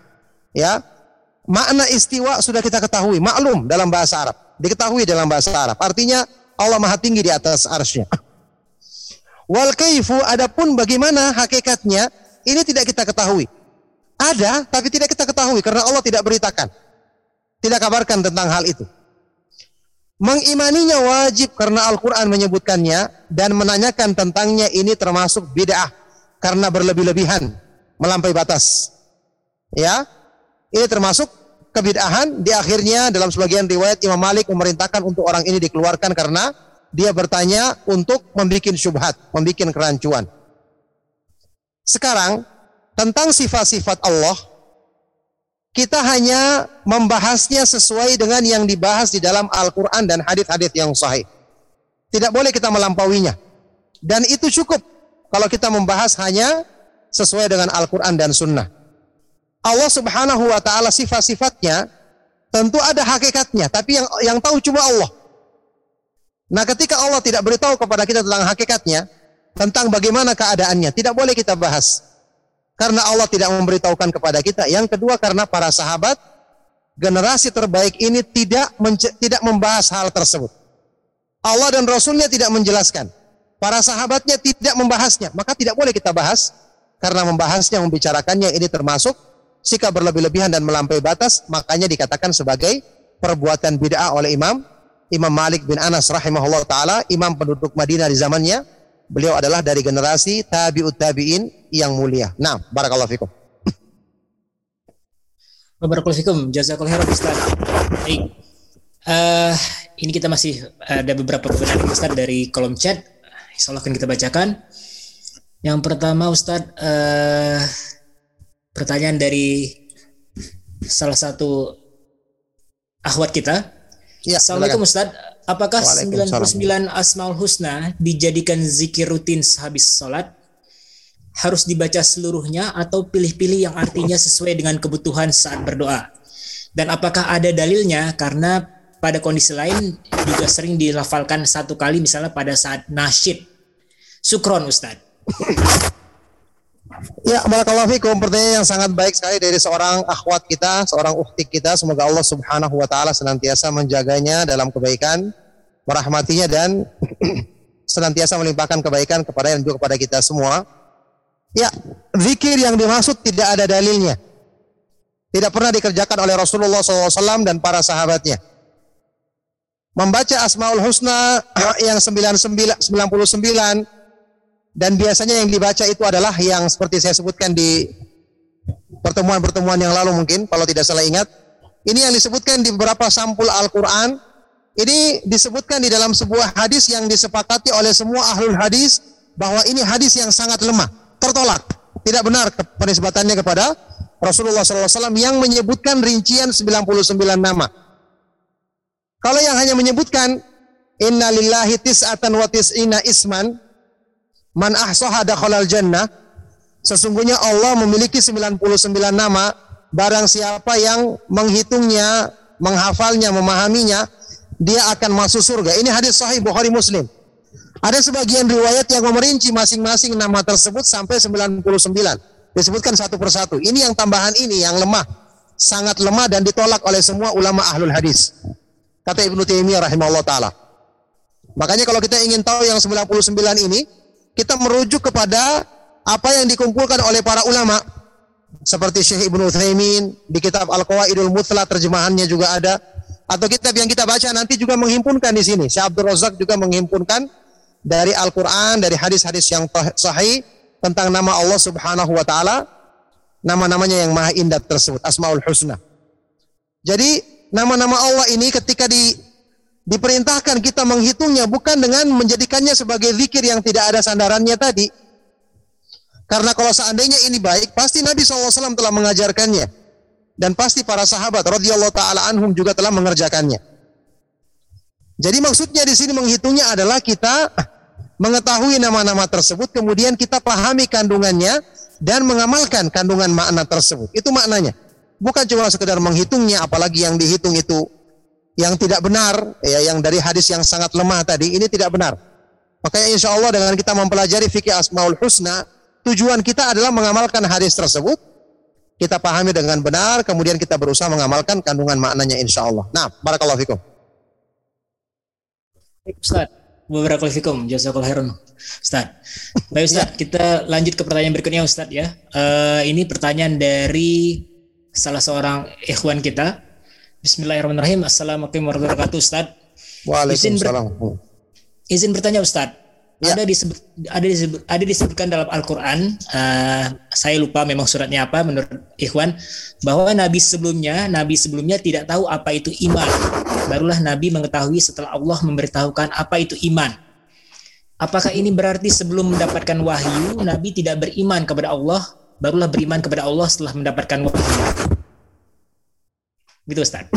ya. Makna istiwa sudah kita ketahui, maklum dalam bahasa Arab. Diketahui dalam bahasa Arab. Artinya Allah Maha Tinggi di atas arsy Wal kaifu adapun bagaimana hakikatnya ini tidak kita ketahui. Ada tapi tidak kita ketahui karena Allah tidak beritakan. Tidak kabarkan tentang hal itu. Mengimaninya wajib karena Al-Quran menyebutkannya dan menanyakan tentangnya ini termasuk bid'ah karena berlebih-lebihan melampaui batas. Ya, ini termasuk kebid'ahan. Di akhirnya dalam sebagian riwayat Imam Malik memerintahkan untuk orang ini dikeluarkan karena dia bertanya untuk membuat syubhat, membuat kerancuan. Sekarang tentang sifat-sifat Allah kita hanya membahasnya sesuai dengan yang dibahas di dalam Al-Quran dan hadis-hadis yang sahih. Tidak boleh kita melampauinya. Dan itu cukup kalau kita membahas hanya sesuai dengan Al-Quran dan Sunnah. Allah Subhanahu wa Ta'ala sifat-sifatnya tentu ada hakikatnya, tapi yang yang tahu cuma Allah. Nah, ketika Allah tidak beritahu kepada kita tentang hakikatnya, tentang bagaimana keadaannya, tidak boleh kita bahas. Karena Allah tidak memberitahukan kepada kita. Yang kedua karena para sahabat generasi terbaik ini tidak tidak membahas hal tersebut. Allah dan Rasulnya tidak menjelaskan. Para sahabatnya tidak membahasnya. Maka tidak boleh kita bahas. Karena membahasnya, membicarakannya ini termasuk sikap berlebih-lebihan dan melampaui batas. Makanya dikatakan sebagai perbuatan bid'ah oleh Imam Imam Malik bin Anas rahimahullah taala, imam penduduk Madinah di zamannya Beliau adalah dari generasi tabi'ut tabi'in yang mulia. Nah, barakallahu fikum. Barakallahu fikum. Jazakallahu khairan Ustaz. Baik. Uh, ini kita masih ada beberapa pertanyaan Ustaz dari kolom chat. Insyaallah akan kita bacakan. Yang pertama Ustaz uh, pertanyaan dari salah satu akhwat kita. Ya, Assalamualaikum Ustaz Apakah 99 Asmaul Husna dijadikan zikir rutin sehabis sholat? Harus dibaca seluruhnya atau pilih-pilih yang artinya sesuai dengan kebutuhan saat berdoa? Dan apakah ada dalilnya? Karena pada kondisi lain juga sering dilafalkan satu kali misalnya pada saat nasyid. Sukron Ustadz. Ya, barakallahu fikum. Pertanyaan yang sangat baik sekali dari seorang akhwat kita, seorang ukti kita. Semoga Allah Subhanahu wa taala senantiasa menjaganya dalam kebaikan, merahmatinya dan senantiasa melimpahkan kebaikan kepada dan juga kepada kita semua. Ya, zikir yang dimaksud tidak ada dalilnya. Tidak pernah dikerjakan oleh Rasulullah SAW dan para sahabatnya. Membaca Asmaul Husna yang 99 dan biasanya yang dibaca itu adalah yang seperti saya sebutkan di pertemuan-pertemuan yang lalu mungkin kalau tidak salah ingat. Ini yang disebutkan di beberapa sampul Al-Qur'an. Ini disebutkan di dalam sebuah hadis yang disepakati oleh semua ahlul hadis bahwa ini hadis yang sangat lemah, tertolak. Tidak benar penisbatannya kepada Rasulullah SAW yang menyebutkan rincian 99 nama. Kalau yang hanya menyebutkan Inna lillahi tis'atan wa tis'ina isman Man ahsaha dakhalal jannah. Sesungguhnya Allah memiliki 99 nama. Barang siapa yang menghitungnya, menghafalnya, memahaminya, dia akan masuk surga. Ini hadis sahih Bukhari Muslim. Ada sebagian riwayat yang memerinci masing-masing nama tersebut sampai 99. Disebutkan satu persatu. Ini yang tambahan ini yang lemah. Sangat lemah dan ditolak oleh semua ulama ahlul hadis. Kata Ibnu Taimiyah rahimahullah taala. Makanya kalau kita ingin tahu yang 99 ini, kita merujuk kepada apa yang dikumpulkan oleh para ulama seperti Syekh Ibnu Utsaimin di kitab Al-Qawaidul Muthla terjemahannya juga ada atau kitab yang kita baca nanti juga menghimpunkan di sini. Syekh Abdul Razak juga menghimpunkan dari Al-Qur'an, dari hadis-hadis yang sahih tentang nama Allah Subhanahu wa taala, nama-namanya yang maha indah tersebut, Asmaul Husna. Jadi nama-nama Allah ini ketika di diperintahkan kita menghitungnya bukan dengan menjadikannya sebagai zikir yang tidak ada sandarannya tadi. Karena kalau seandainya ini baik, pasti Nabi SAW telah mengajarkannya. Dan pasti para sahabat radhiyallahu taala anhum juga telah mengerjakannya. Jadi maksudnya di sini menghitungnya adalah kita mengetahui nama-nama tersebut, kemudian kita pahami kandungannya, dan mengamalkan kandungan makna tersebut. Itu maknanya. Bukan cuma sekedar menghitungnya apalagi yang dihitung itu yang tidak benar ya yang dari hadis yang sangat lemah tadi ini tidak benar. Makanya insya Allah dengan kita mempelajari fikih asmaul husna tujuan kita adalah mengamalkan hadis tersebut kita pahami dengan benar, kemudian kita berusaha mengamalkan kandungan maknanya insya Allah. Nah, barakallahu fikum. Ustaz, beberapa fikum, jazakallahu khairan. Ustaz. Baik Ustaz, kita lanjut ke pertanyaan berikutnya Ustaz ya. Eh, ini pertanyaan dari salah seorang ikhwan kita. Bismillahirrahmanirrahim. Assalamualaikum warahmatullahi wabarakatuh Ustaz. Izin, ber- Waalaikumsalam. izin bertanya Ustaz. Ya. Ada disebut ada disebut ada disebutkan dalam Al-Qur'an, eh, saya lupa memang suratnya apa menurut Ikhwan, bahwa nabi sebelumnya, nabi sebelumnya tidak tahu apa itu iman. Barulah nabi mengetahui setelah Allah memberitahukan apa itu iman. Apakah ini berarti sebelum mendapatkan wahyu, nabi tidak beriman kepada Allah, barulah beriman kepada Allah setelah mendapatkan wahyu? Gitu Ustaz.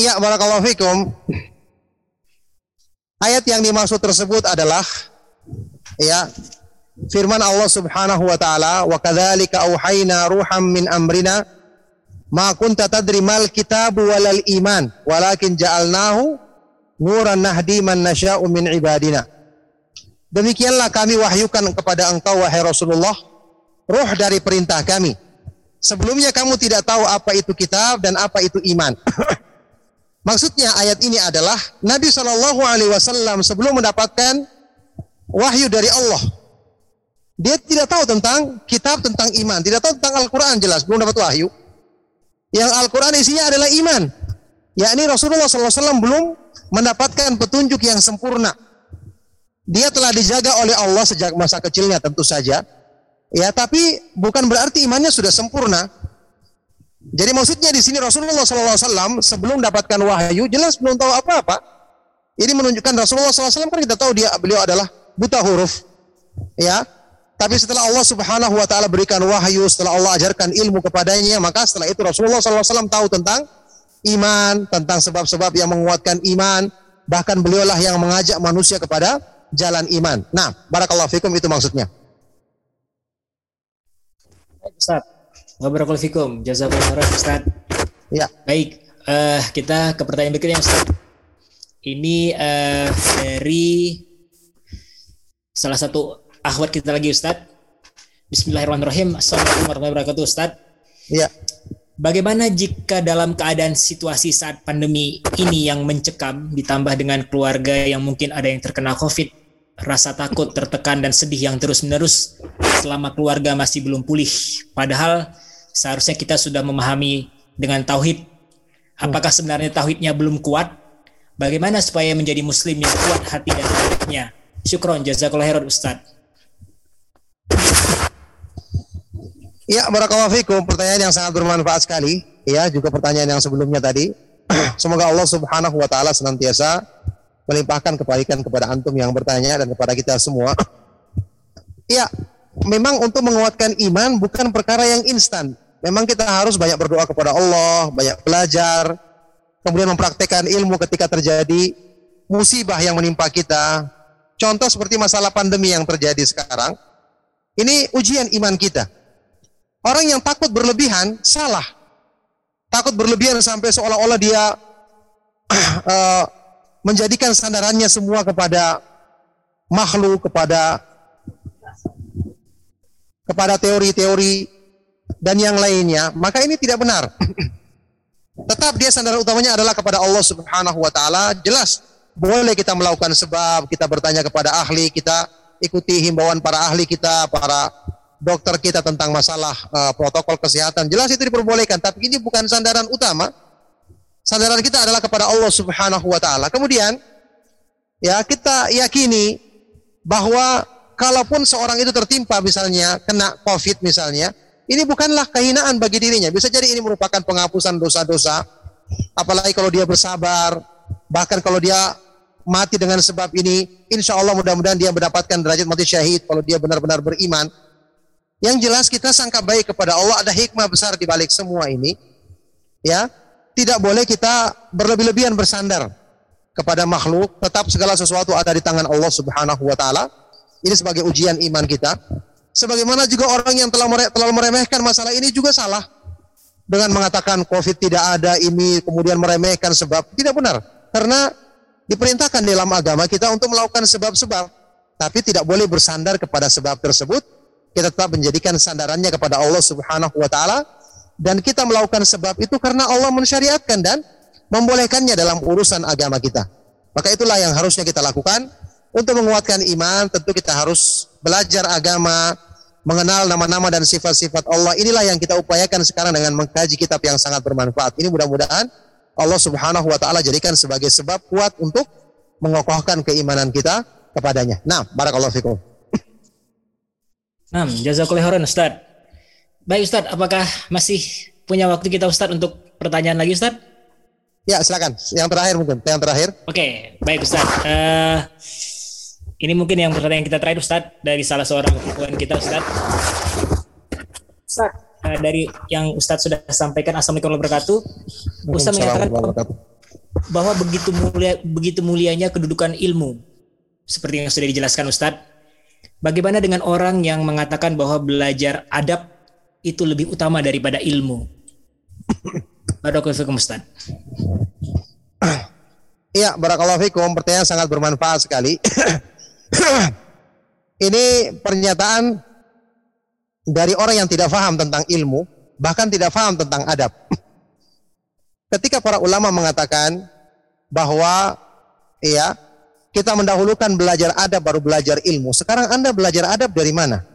Iya, barakallahu fikum. Ayat yang dimaksud tersebut adalah ya firman Allah Subhanahu wa taala wa kadzalika auhayna ruham min amrina ma kunta tadri mal kitabu walal iman walakin ja'alnahu nuran nahdi man nasya'u min ibadina. Demikianlah kami wahyukan kepada engkau wahai Rasulullah ruh dari perintah kami. Sebelumnya kamu tidak tahu apa itu kitab dan apa itu iman. Maksudnya ayat ini adalah Nabi Shallallahu Alaihi Wasallam sebelum mendapatkan wahyu dari Allah, dia tidak tahu tentang kitab tentang iman, tidak tahu tentang Al-Quran jelas belum dapat wahyu. Yang Al-Quran isinya adalah iman, yakni Rasulullah SAW belum mendapatkan petunjuk yang sempurna. Dia telah dijaga oleh Allah sejak masa kecilnya tentu saja, ya tapi bukan berarti imannya sudah sempurna. Jadi maksudnya di sini Rasulullah SAW sebelum dapatkan wahyu jelas belum tahu apa-apa. Ini menunjukkan Rasulullah SAW kan kita tahu dia beliau adalah buta huruf, ya. Tapi setelah Allah Subhanahu Wa Taala berikan wahyu, setelah Allah ajarkan ilmu kepadanya, maka setelah itu Rasulullah SAW tahu tentang iman, tentang sebab-sebab yang menguatkan iman. Bahkan beliaulah yang mengajak manusia kepada jalan iman. Nah, barakallahu fikum itu maksudnya. Ustaz. Wabarakatuh fikum. Jazakallahu khairan Ustaz. Ya. Baik, eh, kita ke pertanyaan berikutnya Ustaz. Ini eh, dari salah satu akhwat kita lagi Ustaz. Bismillahirrahmanirrahim. Assalamualaikum warahmatullahi wabarakatuh Ustaz. Ya. Bagaimana jika dalam keadaan situasi saat pandemi ini yang mencekam ditambah dengan keluarga yang mungkin ada yang terkena COVID, rasa takut, tertekan dan sedih yang terus-menerus selama keluarga masih belum pulih. Padahal seharusnya kita sudah memahami dengan tauhid. Apakah sebenarnya tauhidnya belum kuat? Bagaimana supaya menjadi muslim yang kuat hati dan hatinya? Syukron jazakallahu khairan Ustaz. Ya, barakallahu fikum. Pertanyaan yang sangat bermanfaat sekali. Ya, juga pertanyaan yang sebelumnya tadi. Semoga Allah Subhanahu wa taala senantiasa melimpahkan kebaikan kepada antum yang bertanya dan kepada kita semua. Ya, memang untuk menguatkan iman bukan perkara yang instan. Memang kita harus banyak berdoa kepada Allah, banyak belajar, kemudian mempraktekkan ilmu ketika terjadi musibah yang menimpa kita. Contoh seperti masalah pandemi yang terjadi sekarang. Ini ujian iman kita. Orang yang takut berlebihan salah. Takut berlebihan sampai seolah-olah dia uh, menjadikan sandarannya semua kepada makhluk, kepada kepada teori-teori dan yang lainnya, maka ini tidak benar. Tetap dia sandaran utamanya adalah kepada Allah Subhanahu wa taala. Jelas boleh kita melakukan sebab, kita bertanya kepada ahli, kita ikuti himbauan para ahli kita, para dokter kita tentang masalah uh, protokol kesehatan. Jelas itu diperbolehkan, tapi ini bukan sandaran utama. Sandaran kita adalah kepada Allah Subhanahu wa taala. Kemudian ya kita yakini bahwa kalaupun seorang itu tertimpa misalnya kena Covid misalnya, ini bukanlah kehinaan bagi dirinya. Bisa jadi ini merupakan penghapusan dosa-dosa. Apalagi kalau dia bersabar, bahkan kalau dia mati dengan sebab ini, insya Allah mudah-mudahan dia mendapatkan derajat mati syahid kalau dia benar-benar beriman. Yang jelas kita sangka baik kepada Allah ada hikmah besar di balik semua ini. Ya, tidak boleh kita berlebih-lebihan bersandar kepada makhluk, tetap segala sesuatu ada di tangan Allah Subhanahu wa taala. Ini sebagai ujian iman kita. Sebagaimana juga orang yang telah terlalu meremehkan masalah ini juga salah. Dengan mengatakan COVID tidak ada ini, kemudian meremehkan sebab. Tidak benar. Karena diperintahkan dalam agama kita untuk melakukan sebab-sebab. Tapi tidak boleh bersandar kepada sebab tersebut. Kita tetap menjadikan sandarannya kepada Allah subhanahu wa ta'ala. Dan kita melakukan sebab itu karena Allah mensyariatkan dan membolehkannya dalam urusan agama kita. Maka itulah yang harusnya kita lakukan. Untuk menguatkan iman, tentu kita harus belajar agama, mengenal nama-nama dan sifat-sifat Allah. Inilah yang kita upayakan sekarang dengan mengkaji kitab yang sangat bermanfaat. Ini mudah-mudahan Allah Subhanahu wa taala jadikan sebagai sebab kuat untuk mengokohkan keimanan kita kepadanya. Nah, barakallahu fikum. Nah, jazakallahu khairan Ustaz. Baik Ustaz, apakah masih punya waktu kita Ustaz untuk pertanyaan lagi Ustaz? Ya, silakan. Yang terakhir mungkin, yang terakhir. Oke, baik Ustaz. Eh, ini mungkin yang pertanyaan kita terakhir Ustaz dari salah seorang ikhwan kita Ustaz. Ustaz, eh, dari yang Ustaz sudah sampaikan Assalamualaikum warahmatullahi wabarakatuh. Ustaz menyatakan Waalaikumsalam warahmatullahi wabarakatuh. bahwa begitu mulia begitu mulianya kedudukan ilmu seperti yang sudah dijelaskan Ustadz. Bagaimana dengan orang yang mengatakan bahwa belajar adab itu lebih utama daripada ilmu? Barakallahu Ustadz. Iya, barakallahu fikum. Pertanyaan sangat bermanfaat sekali. Ini pernyataan dari orang yang tidak paham tentang ilmu, bahkan tidak paham tentang adab. Ketika para ulama mengatakan bahwa ya kita mendahulukan belajar adab baru belajar ilmu. Sekarang Anda belajar adab dari mana?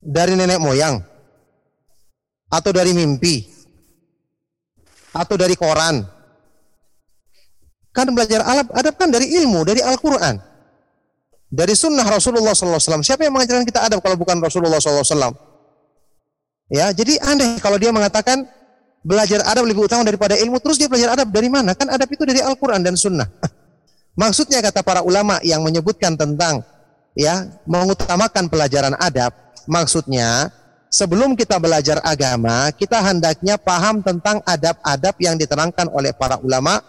Dari nenek moyang? Atau dari mimpi? Atau dari koran? Kan belajar adab, adab kan dari ilmu, dari Al-Quran. Dari sunnah Rasulullah SAW. Siapa yang mengajarkan kita adab kalau bukan Rasulullah SAW? Ya, jadi aneh kalau dia mengatakan belajar adab lebih utama daripada ilmu, terus dia belajar adab dari mana? Kan adab itu dari Al-Quran dan sunnah. Maksudnya kata para ulama yang menyebutkan tentang ya mengutamakan pelajaran adab, maksudnya sebelum kita belajar agama, kita hendaknya paham tentang adab-adab yang diterangkan oleh para ulama.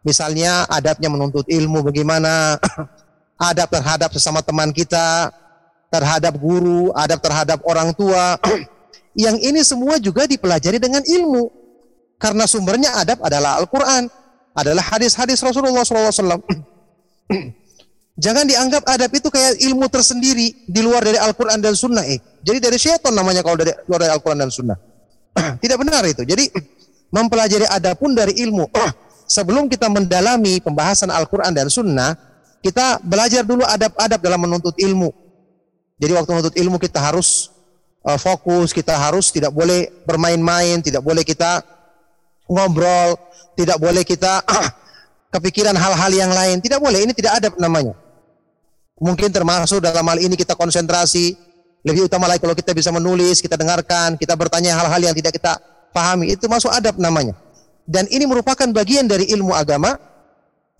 Misalnya adabnya menuntut ilmu bagaimana, adab terhadap sesama teman kita, terhadap guru, adab terhadap orang tua. yang ini semua juga dipelajari dengan ilmu. Karena sumbernya adab adalah Al-Quran, adalah hadis-hadis Rasulullah SAW. Jangan dianggap adab itu kayak ilmu tersendiri di luar dari Al-Quran dan Sunnah. Eh. Jadi dari syaitan namanya kalau dari luar dari Al-Quran dan Sunnah. Tidak benar itu. Jadi mempelajari adab pun dari ilmu. Sebelum kita mendalami pembahasan Al-Quran dan Sunnah, kita belajar dulu adab-adab dalam menuntut ilmu. Jadi waktu menuntut ilmu kita harus uh, fokus, kita harus tidak boleh bermain-main, tidak boleh kita ngobrol, tidak boleh kita kepikiran hal-hal yang lain, tidak boleh. Ini tidak adab namanya. Mungkin termasuk dalam hal ini kita konsentrasi, lebih utama lagi kalau kita bisa menulis, kita dengarkan, kita bertanya hal-hal yang tidak kita pahami, itu masuk adab namanya. Dan ini merupakan bagian dari ilmu agama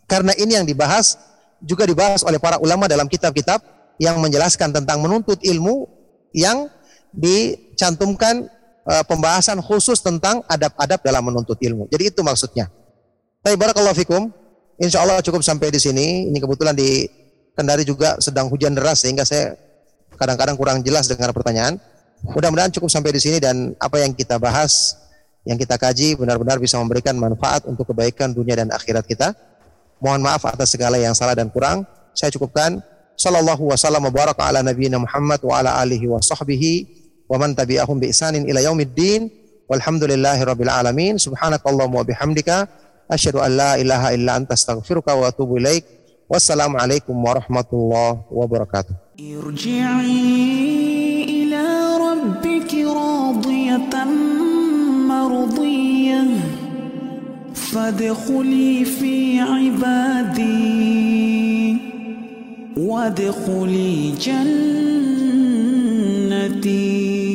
karena ini yang dibahas juga dibahas oleh para ulama dalam kitab-kitab yang menjelaskan tentang menuntut ilmu yang dicantumkan uh, pembahasan khusus tentang adab-adab dalam menuntut ilmu. Jadi itu maksudnya. Tapi barakallahu fikum. Insya Allah cukup sampai di sini. Ini kebetulan di Kendari juga sedang hujan deras sehingga saya kadang-kadang kurang jelas dengan pertanyaan. Mudah-mudahan cukup sampai di sini dan apa yang kita bahas, yang kita kaji benar-benar bisa memberikan manfaat untuk kebaikan dunia dan akhirat kita. Mohon maaf atas segala yang salah dan kurang. Saya cukupkan. Sallallahu wasallam wa baraka ala nabiyina Muhammad wa ala alihi wa sahbihi wa man tabi'ahum bi ihsanin ila yaumiddin. Walhamdulillahi rabbil alamin. Subhanakallahumma wa bihamdika asyhadu an la ilaha illa anta astaghfiruka wa atubu والسلام عليكم ورحمة الله وبركاته. ارجعي إلى ربك راضية مرضية. فادخلي في عبادي. وادخلي جنتي.